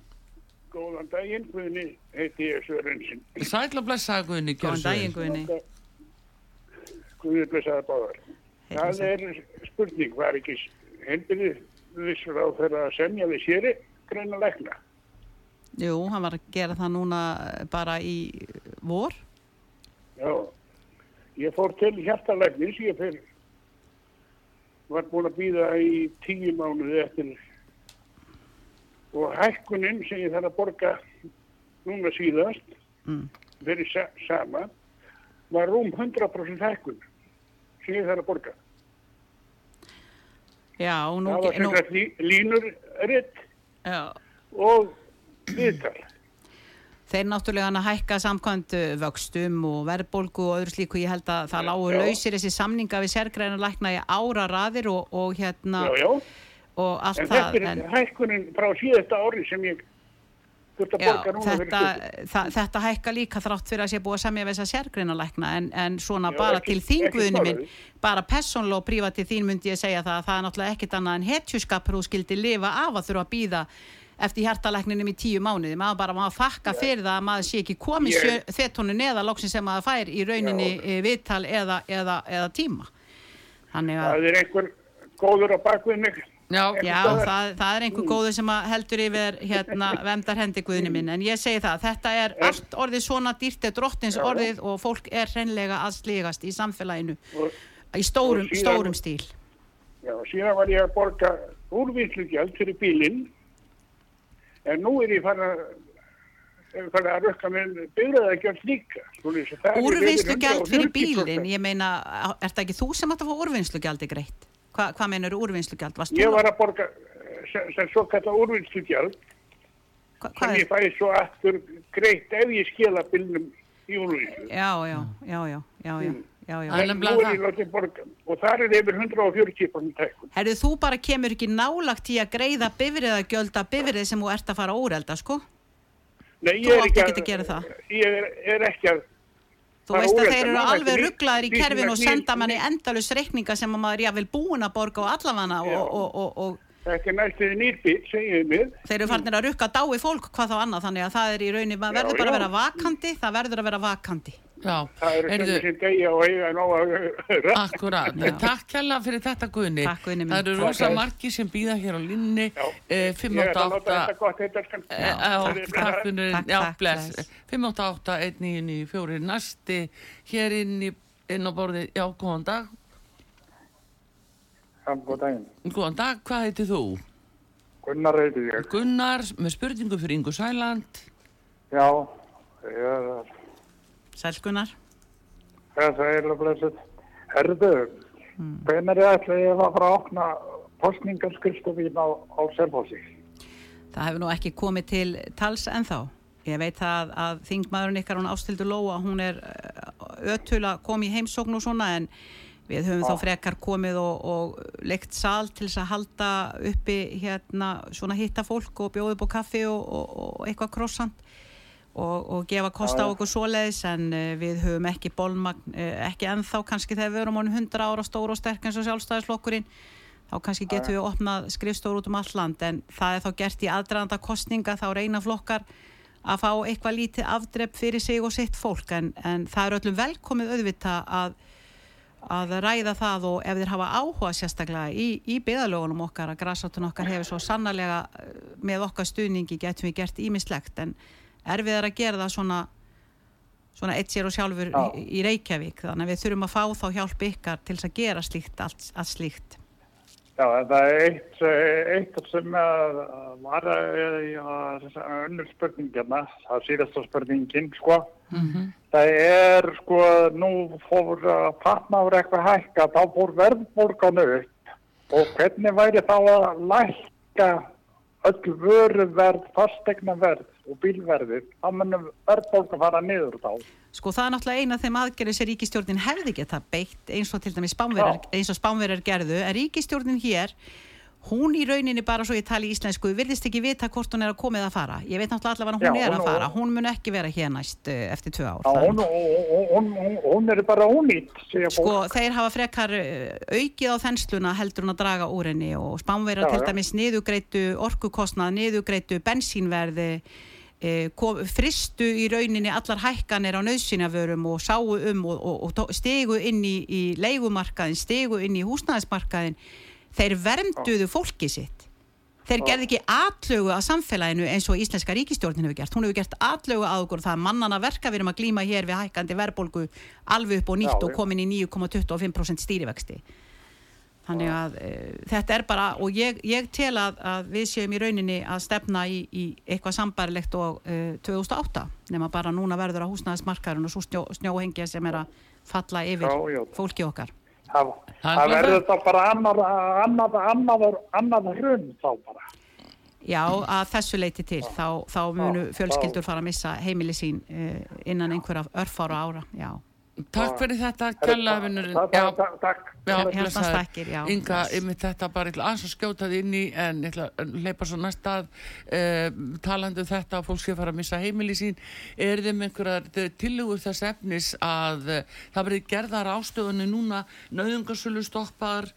Góðan daginn, Guðni, heiti ég Sörensson. Sætla blessa Guðni góðan daginn Guðni Guðni blessaði báðar. Það er spurning, var ekki heilbyrði vissur á þeirra að semja við séri greina lækna? Jú, hann var að gera það núna eh, bara í vor Já, ég fór til hjartalæknis, ég fyrir, var búin að býða í tíu mánuði eftir og hækkunin sem ég þarf að borga núna síðast mm. fyrir sa sama var rúm 100% hækkun þarf að borga. Já, nú, það var sem nú línur ritt já, og viðtal. þeir náttúrulega hann að hækka samkvæmt uh, vöxtum og verðbólgu og öðru slíku ég held að það lágu Já. lausir þessi samninga við sérgræna lækna í ára raðir og, og hérna Já, já, og allt en það þetta er hækkunin frá síðasta ári sem ég Já, þetta, það, þetta hækka líka þrátt fyrir að sé búið að semja við þess að sérgreina lækna en, en svona Já, bara ekki- til þín ekki guðni minn bara persónlega og prívat til þín myndi ég segja það að það er náttúrulega ekkit annað en hetjuskapur þú skildi lifa af að þurfa að býða eftir hjartalækninum í tíu mánuði. Maður bara maður þakka fyrir það að maður sé ekki komið Ég- þettónu neða loksin sem maður fær í rauninni e, viðtal eða, eða, eða tíma. Þannig að Það er einhver góður á bakvið mig. Já, Já, það, það er einhver góður sem að heldur yfir hérna vendar hendi guðinu minn. En ég segi það, þetta er allt orðið svona dýrt er drottins orðið og fólk er hreinlega að sligast í samfélaginu Og, í stórum, síðan- stórum stíl. Já, síðan var ég að borga úrvinnslugjald fyrir bílinn. En nú er ég farin að er að rökka með byrjaðagjald líka. Það Úrvinnslugjald fyrir 140%. bílinn? Ég meina, er það ekki þú sem átt að fá úrvinnslugjaldi greitt? Hva, hvað meinar úrvinnslugjald? Varst Ég var að borga sem, sem svo kalla úrvinnslugjald hva, sem ég er? fæði svo aftur greitt ef ég skila bílnum í úrvinnslu. Já, já, já, já, já, já, já, já. Það er En nú nefnilega er það. ég látið borga og þar er yfir 140% tækun. Herðu, þú bara kemur ekki nálagt í að greiða bifriðagjöld að bifrið sem þú ert að fara að úrelda, sko? Nei, ég er að gera það. Ég er, er ekki að Þú veist að þeir eru alveg eftir rugglaðir í kerfin og er senda manni endalus reikninga sem að maður jáfnvel búin að borga og, og, og, Þetta er næstuði nýrbíl, segið mér. þeir eru farnir að rukka dái fólk hvað þá annað þannig að það er í raunin, maður verður bara að vera vakandi, það verður að vera vakandi. Já, Það eru Heyrðu- sem sem degja og eiga nóg að akkurat. Takk hella fyrir þetta Guðni. Takk, Guðni minn. Það eru rosa margi sem býða hér á linni. Já. Eh, Ég er að láta 588 þetta gott þetta skam. Eh, Já, takk bless. bless. 588-1994 næsti hér inn, í, inn á borðið, já, góðan dag. Já, góð daginn. Góðan dag, hvað heitir þú? Gunnar reyði ég. Gunnar, með spurningu fyrir Ingu Sæland. Já, ég er Sælkunar. það er eiginlega blessið. Herðu, hvenær er ætla ég að fara að opna postningarskrifstofín á, á Selfossi? Það hefur nú ekki komið til tals ennþá. Ég veit að, að þingmaðurinn ykkar hún ástildur Lóa, hún er uh, ötul að koma í heimsókn og svona en við höfum þá frekar komið og, og leikt sal til þess að halda uppi hérna svona hitta fólk og upp á kaffi og, og, og eitthvað krossant og, og gefa kost á okkur svoleiðis en uh, við höfum ekki bólmagn, uh, ekki ennþá kannski þegar við erum honum 100 ára stór og sterk eins og sjálfstæðisflokkurinn þá kannski getum við opnað skrifstór út um all land en það er þá gert í aðdraðanda kostninga þá reyna flokkar að fá eitthvað lítið afdrepp fyrir sig og sitt fólk en, en það er öllum velkomið auðvita að, að ræða það og ef þeir hafa áhuga sérstaklega í, í byðalögunum okkar að græsáttun okkar hefur svo sannarlega eh, með okkar stuðningi getum við gert ímislegt en erfið er að gera það svona svona eitt sér og sjálfur Já. í, Reykjavík þannig að við þurfum að fá þá hjálp ykkar til að gera slíkt allt, allt slíkt Já, það er eitt, eh, eitt sem var önnur spurningina, það síðasta spurningin, sko. Það er, sko, nú fór uh, fatnaður eitthvað hækka, þá fór verðbólgan upp og hvernig væri þá að lækka öll vöruverð, fastegnaverð og bílverðið, þá munum verðbólgan fara niður þá. Sko það er náttúrulega eina af þeim aðgerðið sem ríkistjórnin hefði geta beitt eins og til dæmis spánverjar, eins og spánverjar gerðu en ríkistjórnin hér hún í rauninni bara svo ég tali íslensku virðist ekki vita hvort hún er að komið að fara. Ég veit náttúrulega allavega hún Já, er að fara. Hún mun ekki vera hér næst uh, eftir tvö ár Já, hún, hún, hún, hún, er bara ónýtt, Sko, þeir hafa frekar uh, aukið á þensluna heldur hún að draga úr henni og spánverjar Já, til dæmis niðugreitu orkukostnað, niðugreitu bensínverði eh, kom, fristu í rauninni allar hækkanir á nöðsynavörum og sáu um og, og, og stigu inn í, í leigumarkaðin, stigu inn í húsnæðismarkaðin þeir vernduðu fólki sitt. Þeir gerði ekki atlögu að samfélaginu eins og íslenska ríkistjórnin hefur gert. Hún hefur gert atlögu að okkur það mannana verka við erum að glíma hér við hækkandi verðbólgu alveg upp og nýtt Já, og komin í 9,25% stýrivexti. Þannig að e, þetta er bara og ég, ég tel að, að við séum í rauninni að stefna í, í eitthvað sambarilegt og e, 2008 nema bara núna verður að húsnæðismarkarinn og svo snjó, snjóhengja sem er að falla yfir Já, já. fólki okkar Það, Það er verður það. bara annar, annar, annar, annar hrun þá bara. Já, að þessu leiti til þá, þá munu fjölskyldur fara að missa heimili sín e, innan einhverja örfára ára já. Takk fyrir þetta, það- Takk. Inga, Bless. yfir þetta bara ég ætla aðeins að skjóta þið inn í en ég ætla að leipa svo næsta að uh, talandi um þetta að fólk sé að fara að missa heimili sín er þeim einhverjar tilugur þess efnis að uh, það verið gerðar ástöðunni núna nöðungarsölu stoppar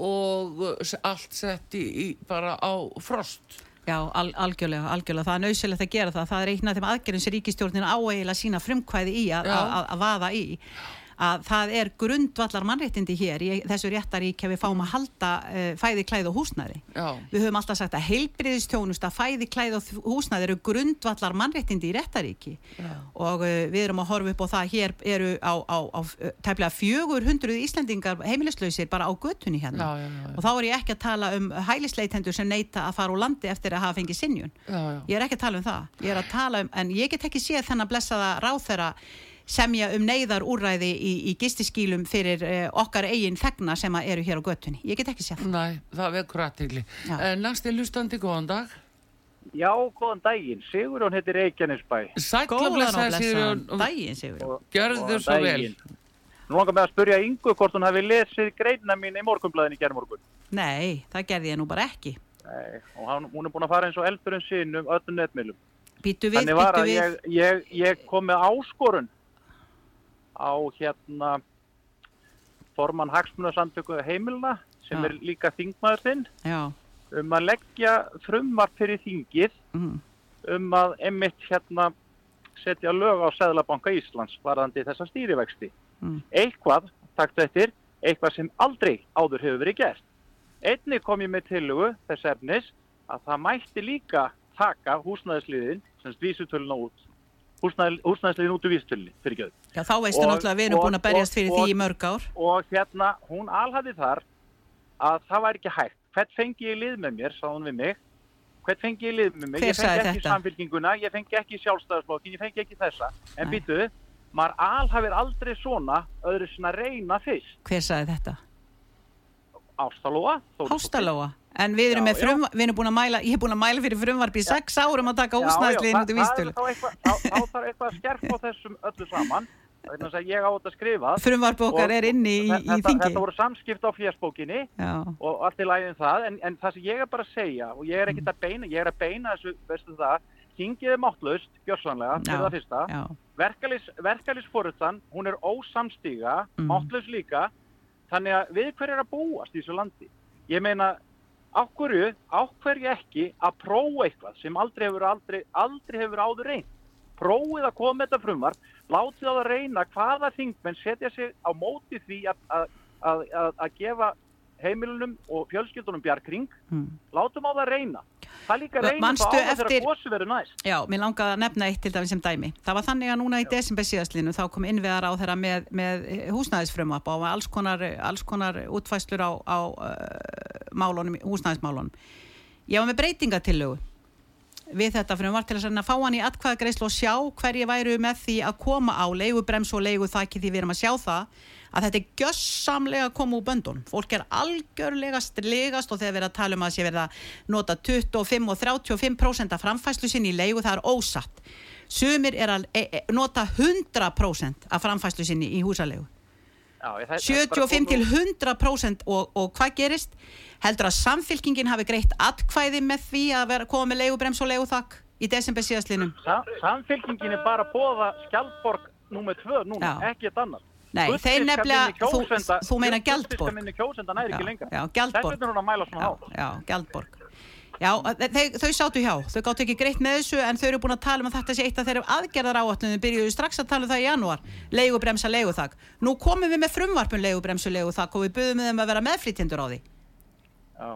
og allt sett í, í bara á frost Já, al, algjörlega, algjörlega, það er nöysilegt að gera það. Það er einn af þeim aðgerðin sem ríkistjórnin áeiginlega sína frumkvæði í að, Já. að, að vaða í að það er grundvallar mannréttindi hér í þessu réttarík ef við fáum að halda uh, fæði, klæð og húsnæði. Já, Við höfum alltaf sagt að heilbriðistjónusta, fæði, klæð og húsnæði eru grundvallar mannréttindi í réttaríki. Og uh, við erum að horfa upp á það hér eru á, á, á tæplega 400 Íslendingar heimilislausir bara á götunni hérna. Já, já, já, já. og þá er ég ekki að tala um hælisleitendur sem neyta að fara úr landi eftir að hafa fengið sinjun já, já. ég er ekki að tala um það, ég er að tala um en ég get ekki séð þennan blessaða ráþera semja um neyðar úrræði í, í gistiskýlum fyrir uh, okkar eigin þegna sem að eru hér á götunni ég get ekki séð það Næ, það vekur aðtegli. Já. Næsti hlustandi, góðan dag. Já, góðan daginn. Sigurjón heitir Reykjanesbæ. Sætla góðan blessaði blessaðan Sigurjón og daginn Sigur Og- gjörðu góðan svo vel. daginn. Nú langar mig að spurja Ingu hvort hún hafi lesið greinina mín í morgunblæðin í gerðmorgun. nei, það gerði ég nú bara ekki Nei, og hann, hún er búin að fara eins og eldurinn sinn um öllum netmiðlum. býtu við, Þannig var býtu að við ég, ég, ég kom með áskorun á hérna formann hagsmunasamtöku heimilina sem Já. er líka þingmaður þinn um að leggja frumvart fyrir þingið mm, um að einmitt hérna setja lög á Seðlabanka Íslands varðandi þessa stýrivexti. Mm. Eitthvað, taktu eftir, eitthvað sem aldrei áður hefur verið gert. Einni kom ég með tillugu þess efnis að það mætti líka taka húsnæðisliðin, semst vísutöluna út, húsnæð, húsnæðisliðin út úr vísutölunni, fyrir göðu. Já, þá veistu Og- náttúrulega að við erum og- búin að berjast fyrir og- því í mörg ár. Og hérna, hún alhaði þar að það væri ekki hægt. Hvert fengi ég lið með mér, sá hún við mig. Hvert fengi ég lið með mig? Hver ég fengi ekki þetta? samfélkinguna, ég fengi ekki sjálfstæðarslokkin, ég fengi ekki þessa. En Nei. býtu, maður alhafir aldrei svona öðru svona reyna fyrst. Hver sagði þetta? Ástalóa. Hástalóa. En við erum, Já, frum, við erum búin að mæla, ég er búin að mæla fyrir frumvarp í sex árum að taka húsnæðsliðin út í vístölu. Þá, eitthvað- þá, þá þarf eitthvað að skerpa þessum öllu saman. Þannig að ég á þetta skrifað. Frumvarp okkar Og- er inni í, og í þetta, þingi. Þetta voru samskipt á fjörsbókinni. Já, og allt í lægin það, en, en það sem ég er bara að segja og ég er ekkert að beina, ég er að beina þessu, veistu það, þingið er máttlaust, gjörsanlega, Já, fyrir það fyrsta, já. verkalis, verkalisforutsan, hún er ósamstíga, Mm. máttlaus líka, þannig að við hver er að búast í þessu landi? Ég meina, á hverju, á hverju ekki að prófa eitthvað sem aldrei hefur, aldrei, aldrei hefur áður reynd? Prófið að koma með þetta frumvar, látið á það reyna hvaða þingmenn setja sig á móti því að, að, að, að, að gefa heimilunum og fjölskyldunum bjargring, Mm. látum á það reyna. Það líka reyna Manstu þá á það eftir- þegar gósi verður næst. Já, mér langaði að nefna eitt til dæmis sem dæmi. Það var þannig að núna í desember síðastlinu þá kom innveðar á þeirra með, með húsnæðisfrumvap og alls konar, alls konar útfæslur á, á uh, málunum, húsnæðismálunum. Ég var með breytingatillögu við þetta frumvart til að reyna að fá hann í atkvæðagreislu og sjá hverju væru með því að koma á leigubrems og leiguþakki því við erum að sjá það að þetta er gjössamlega að koma úr böndun. Fólk er algjörlega slegast og þegar við erum að tala um að sé verið að nota 25 og 35% af framfæslu sinni í leigu, það er ósatt. Sumir er að e, e, nota 100% af framfæslu sinni í húsalegu. Já, ég- það- það er bara 75 til komið- 100% og, og hvað gerist? Heldur að samfylkingin hafi greitt atkvæði með því að vera, koma með leigubrems og leiguþakk í desember síðastlinum? Sa samfélkingin er bara bóða Skjaldborg nummer 2 núna, ekki eitt annað. Nei, þeir nefnilega- þú- þú gullfiskar Gjaldborg. minni kjósenda næri ekki lengra. Já, Gjaldborg. Þess vegna er hún að mæla svona Já, á. já, Gjaldborg. Já, þau, þau sátu hjá, þau gáttu ekki greitt með þessu en þau eru búin að tala um að þetta sé eitt af þeirra aðgerðar áallunum, byrjuðu strax að tala um það í janúar, leigubremsa, leiguþak. Nú komum við með frumvarpun leigubremsu, leiguþak og við buðum þeim að vera meðflýtjendur á því. Já.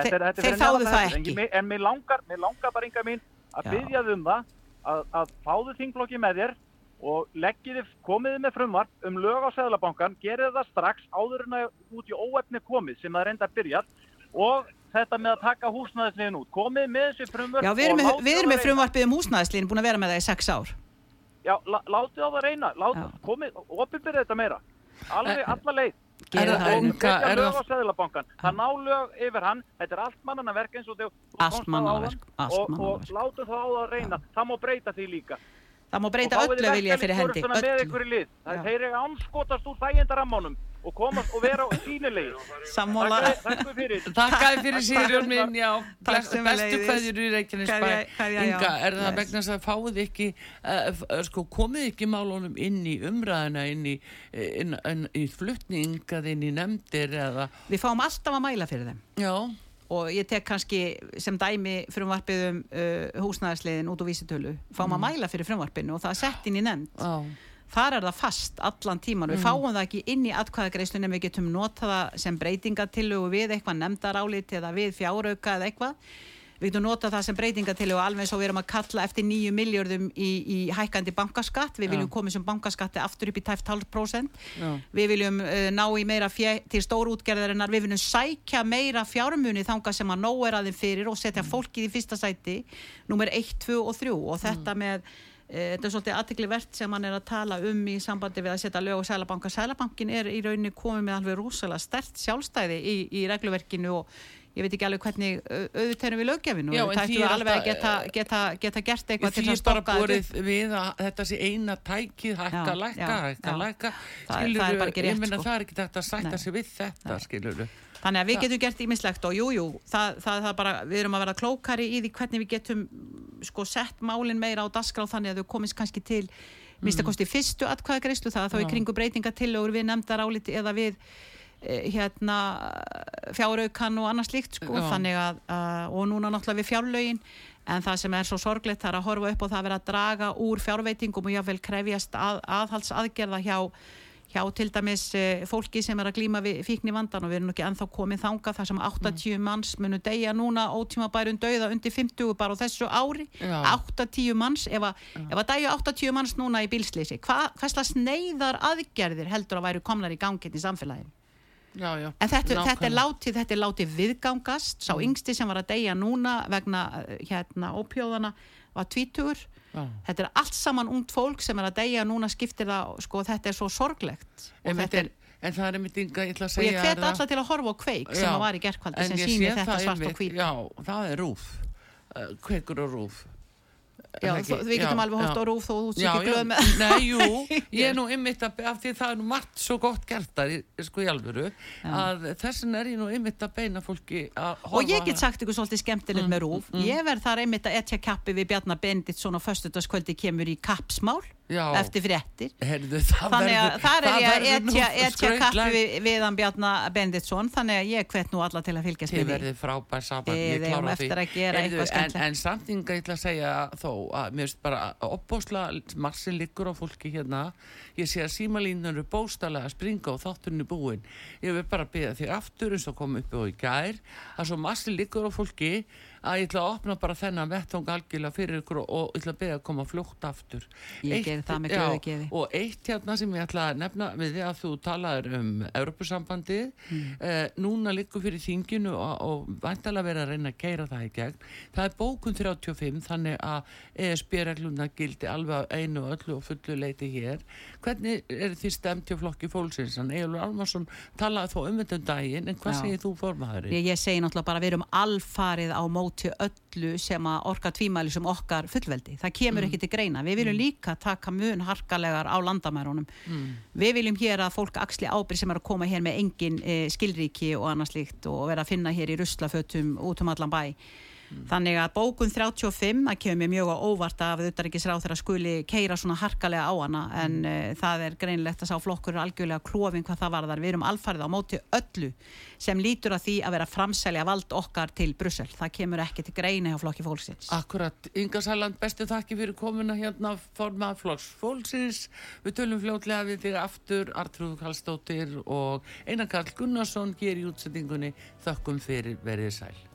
Þeir- þeir fyrir þáðu það en ekki. ég- En mér langar, mér langar bara yngar mín að Já. byggja þið um það að, að fáðu þingflokki með þér og leggið þið, komið þið með frumvarp um lög á Seðlabankan, gerið það strax áður en að út í óefni komið sem það er enda að byrja og þetta með að taka húsnæðislegin út. Komið með þessi frumvarp Já, við erum með, við erum með frumvarpið um húsnæðislín, búin að vera með það í sex ár. Já, lá- látið á það reyna, látið, komið, opinbyrðið þetta meira. Alveg, alla leið. Er það setja er lög það-. Það ná lög yfir hann, þetta er allt mannana verk eins og þú Allt áðan. allt og, og látum það á það að reyna. Það má breyta því líka. Það má breyta öllu vilja fyrir hendi. Öllu. Það þeir eru anskotast úr þægindaramánum og komast og vera sínilegi. Sammála. Takk fyrir. Þakkaði fyrir Sigurjón minn, já, Takk bless, sömuleiðis. bestu kveðjur í Reykjanesbæ. Inga, er það vegna þess að fáið ekki, uh, sko, komið ekki málunum inn í umræðina, inn í, inn, inn, í flutning, eða inn í nefndir eða, Við fáum alltaf að mæla fyrir þeim. já, og ég tek kannski sem dæmi frumvarpið um uh, húsnæðarsliðin út úr vísitölu. Fáum að mæla fyrir frumvarpinu og það er sett inn í nefnd. Já, þar er það fast allan tíman við fáum það ekki inn í atkvæðagreislun en við getum notað það sem breytingatillugu við eitthvað nefndarálit eða við fjárauka eða eitthvað við getum notað það sem breytingatillugu alveg eins og við erum að kalla eftir nýju miljörðum í, í hækkandi bankaskatt. Við viljum koma sem bankaskatti aftur upp í tæft halv prósent já, við viljum uh, ná í meira fjö, til stórútgerðarinnar, við viljum sækja meira fjármuni þanga sem að nóg er aðeim fyrir og setja fólkið í fyrsta sæti nummer 1, 2 og 3 og þetta með uh, þetta er svolítið aðtiklivert sem hann er að tala um í sambandi við að setja lög og sælabanka sælabankin er í rauninni komið með alveg rosalega stert sjálfstæði í, í regluverkinu og ég veit ekki alveg hvernig au- auðvitað erum við löggefinu og það því ættum er við alveg að geta, geta, geta gert eitthvað til því að er bara stokka þetta upp. borið við að þetta sé eina tækið, hækka, lækka, hækka, lækka, er bara ekki rétt, ég meina sko. það er ekki þetta að sætta sig við þetta, skilur Þannig að við getum gert ímislegt og jújú, jú, það, það, það bara, við erum að vera klókari í því hvernig við getum sko sett málin meira á dasgrá þannig að þau komist kannski til mista kosti fyrstu atkvæðagreyslu það er þá í Já. kringu breytingatillögur við nefndar áliti eða við eh, hérna fjáraukan og annað slíkt sko. Að, að og núna náttúrulega við fjárlögin en það sem er svo sorglegt það er að horfa upp og það er að draga úr fjárveitingum og jáfnvel krefjast að, aðhaldsaðgerða hjá hjá til dæmis uh, fólki sem er að glýma við fíkni vandan og við erum ekki enþá komið þanga þar sem 80 mm. manns munu deyja núna ótíma bærum dauða undir 50 bara á þessu ári. Já. 80 manns, ef að, að dæju 80 manns núna í bílslýsi Hva, hvað slags neyðar aðgerðir heldur að væru komlar í gangið í samfélaginu Já, já, en þetta, þetta, er látið, þetta er látið viðgangast. Sá mm. yngsti sem var að deyja núna vegna eh, hérna ópjóðana var tvítur Já. þetta er allt saman ungt fólk sem er að deyja. Núna skiptir það, sko þetta er svo sorglegt. En, er, en það er einmitt ynga ég og ég hveti alltaf til að horfa á kveik sem var í gerðkvaldi sem síni þetta svart og hvít já, það er rúf. Uh, kveikur og rúf Já, við getum já, alveg hótt á rúf þó þú sér ekki glöð með Nei, jú, (laughs) ég er nú ymmit að af því það er nú margt svo gott gert þar sko í alvöru að þessin er ég nú ymmit að beina fólki að horfa Og ég get sagt ykkur svolítið skemmtilegt mm, með rúf. mm, Ég verð þar ymmit að etja kappi við Bjarnar Benditsson og föstutaskvöldi kemur í kappsmál Já. eftir fréttir. Herðu, þannig að þar er ég að etja kappi við, viðan Bjarnar Benditsson þannig að ég hvet nú alla til að fylgjast með því. Þið verðið frábær saman, ég klára því. Herðu, en, en samtinga ég ætla að segja þó að mér finnst bara opbósla massin liggur á fólki hérna. Ég sé að símalínur eru bóstalega að springa og þátturinn er búin ég vil bara beða því aftur eins og koma upp og í gær að svo massin liggur á fólki að ég ætla að opna bara þennan vettung algjörlega fyrir ykkur og ég ætla að beða að koma fljótt aftur. Ég gerði það með glöðu geði og eitt hérna sem ég ætla að nefna við því að þú talaður um Europasambandi mm. eh, núna likur fyrir þinginu og, og vantalega verið að reyna að keira það í gegn. Það er bókun 35 þannig að ESB-regluna gildi alveg einu og öllu og fullu leiti hér. Hvernig er því stemt hjá flokki fólksins? Egilur Almarsson talaði þó um þetta um daginn en hvað segir þú formaðurinn? Ég, ég segi náttúrulega bara við erum alfarið á mót móti öllu sem að orka tvímæli sem okkar fullveldi. Það kemur mm. ekki til greina. Við viljum mm. líka taka mun harkalegar á landamærunum. Mm. Við viljum hér að fólk axli ábyrg sem er að koma hér með engin eh, skilríki og annars líkt og vera að finna hér í ruslafötum út um allan bæ. Mm. Þannig að bókun 35, það kemur mjög á óvart að auðvitaðrikisráð þeirra skuli keira svona harkalega á hana en uh, það er greinlegt að sá flokkur algjörlega klófin hvað það var þar. Við erum alfarið á móti öllu sem lítur að því að vera framselja vald okkar til Brussel. Það kemur ekki til greina hjá flokki fólksins. Akkurat, Inga Sæland, bestu þakki fyrir komuna hérna formað flokks fólksins. Við tölum fljótlega við þig aftur, Artrúð Kallstóttir og Einar Karl Gunnarsson hér í útsendingunni. Þakkum fyrir verið sæl.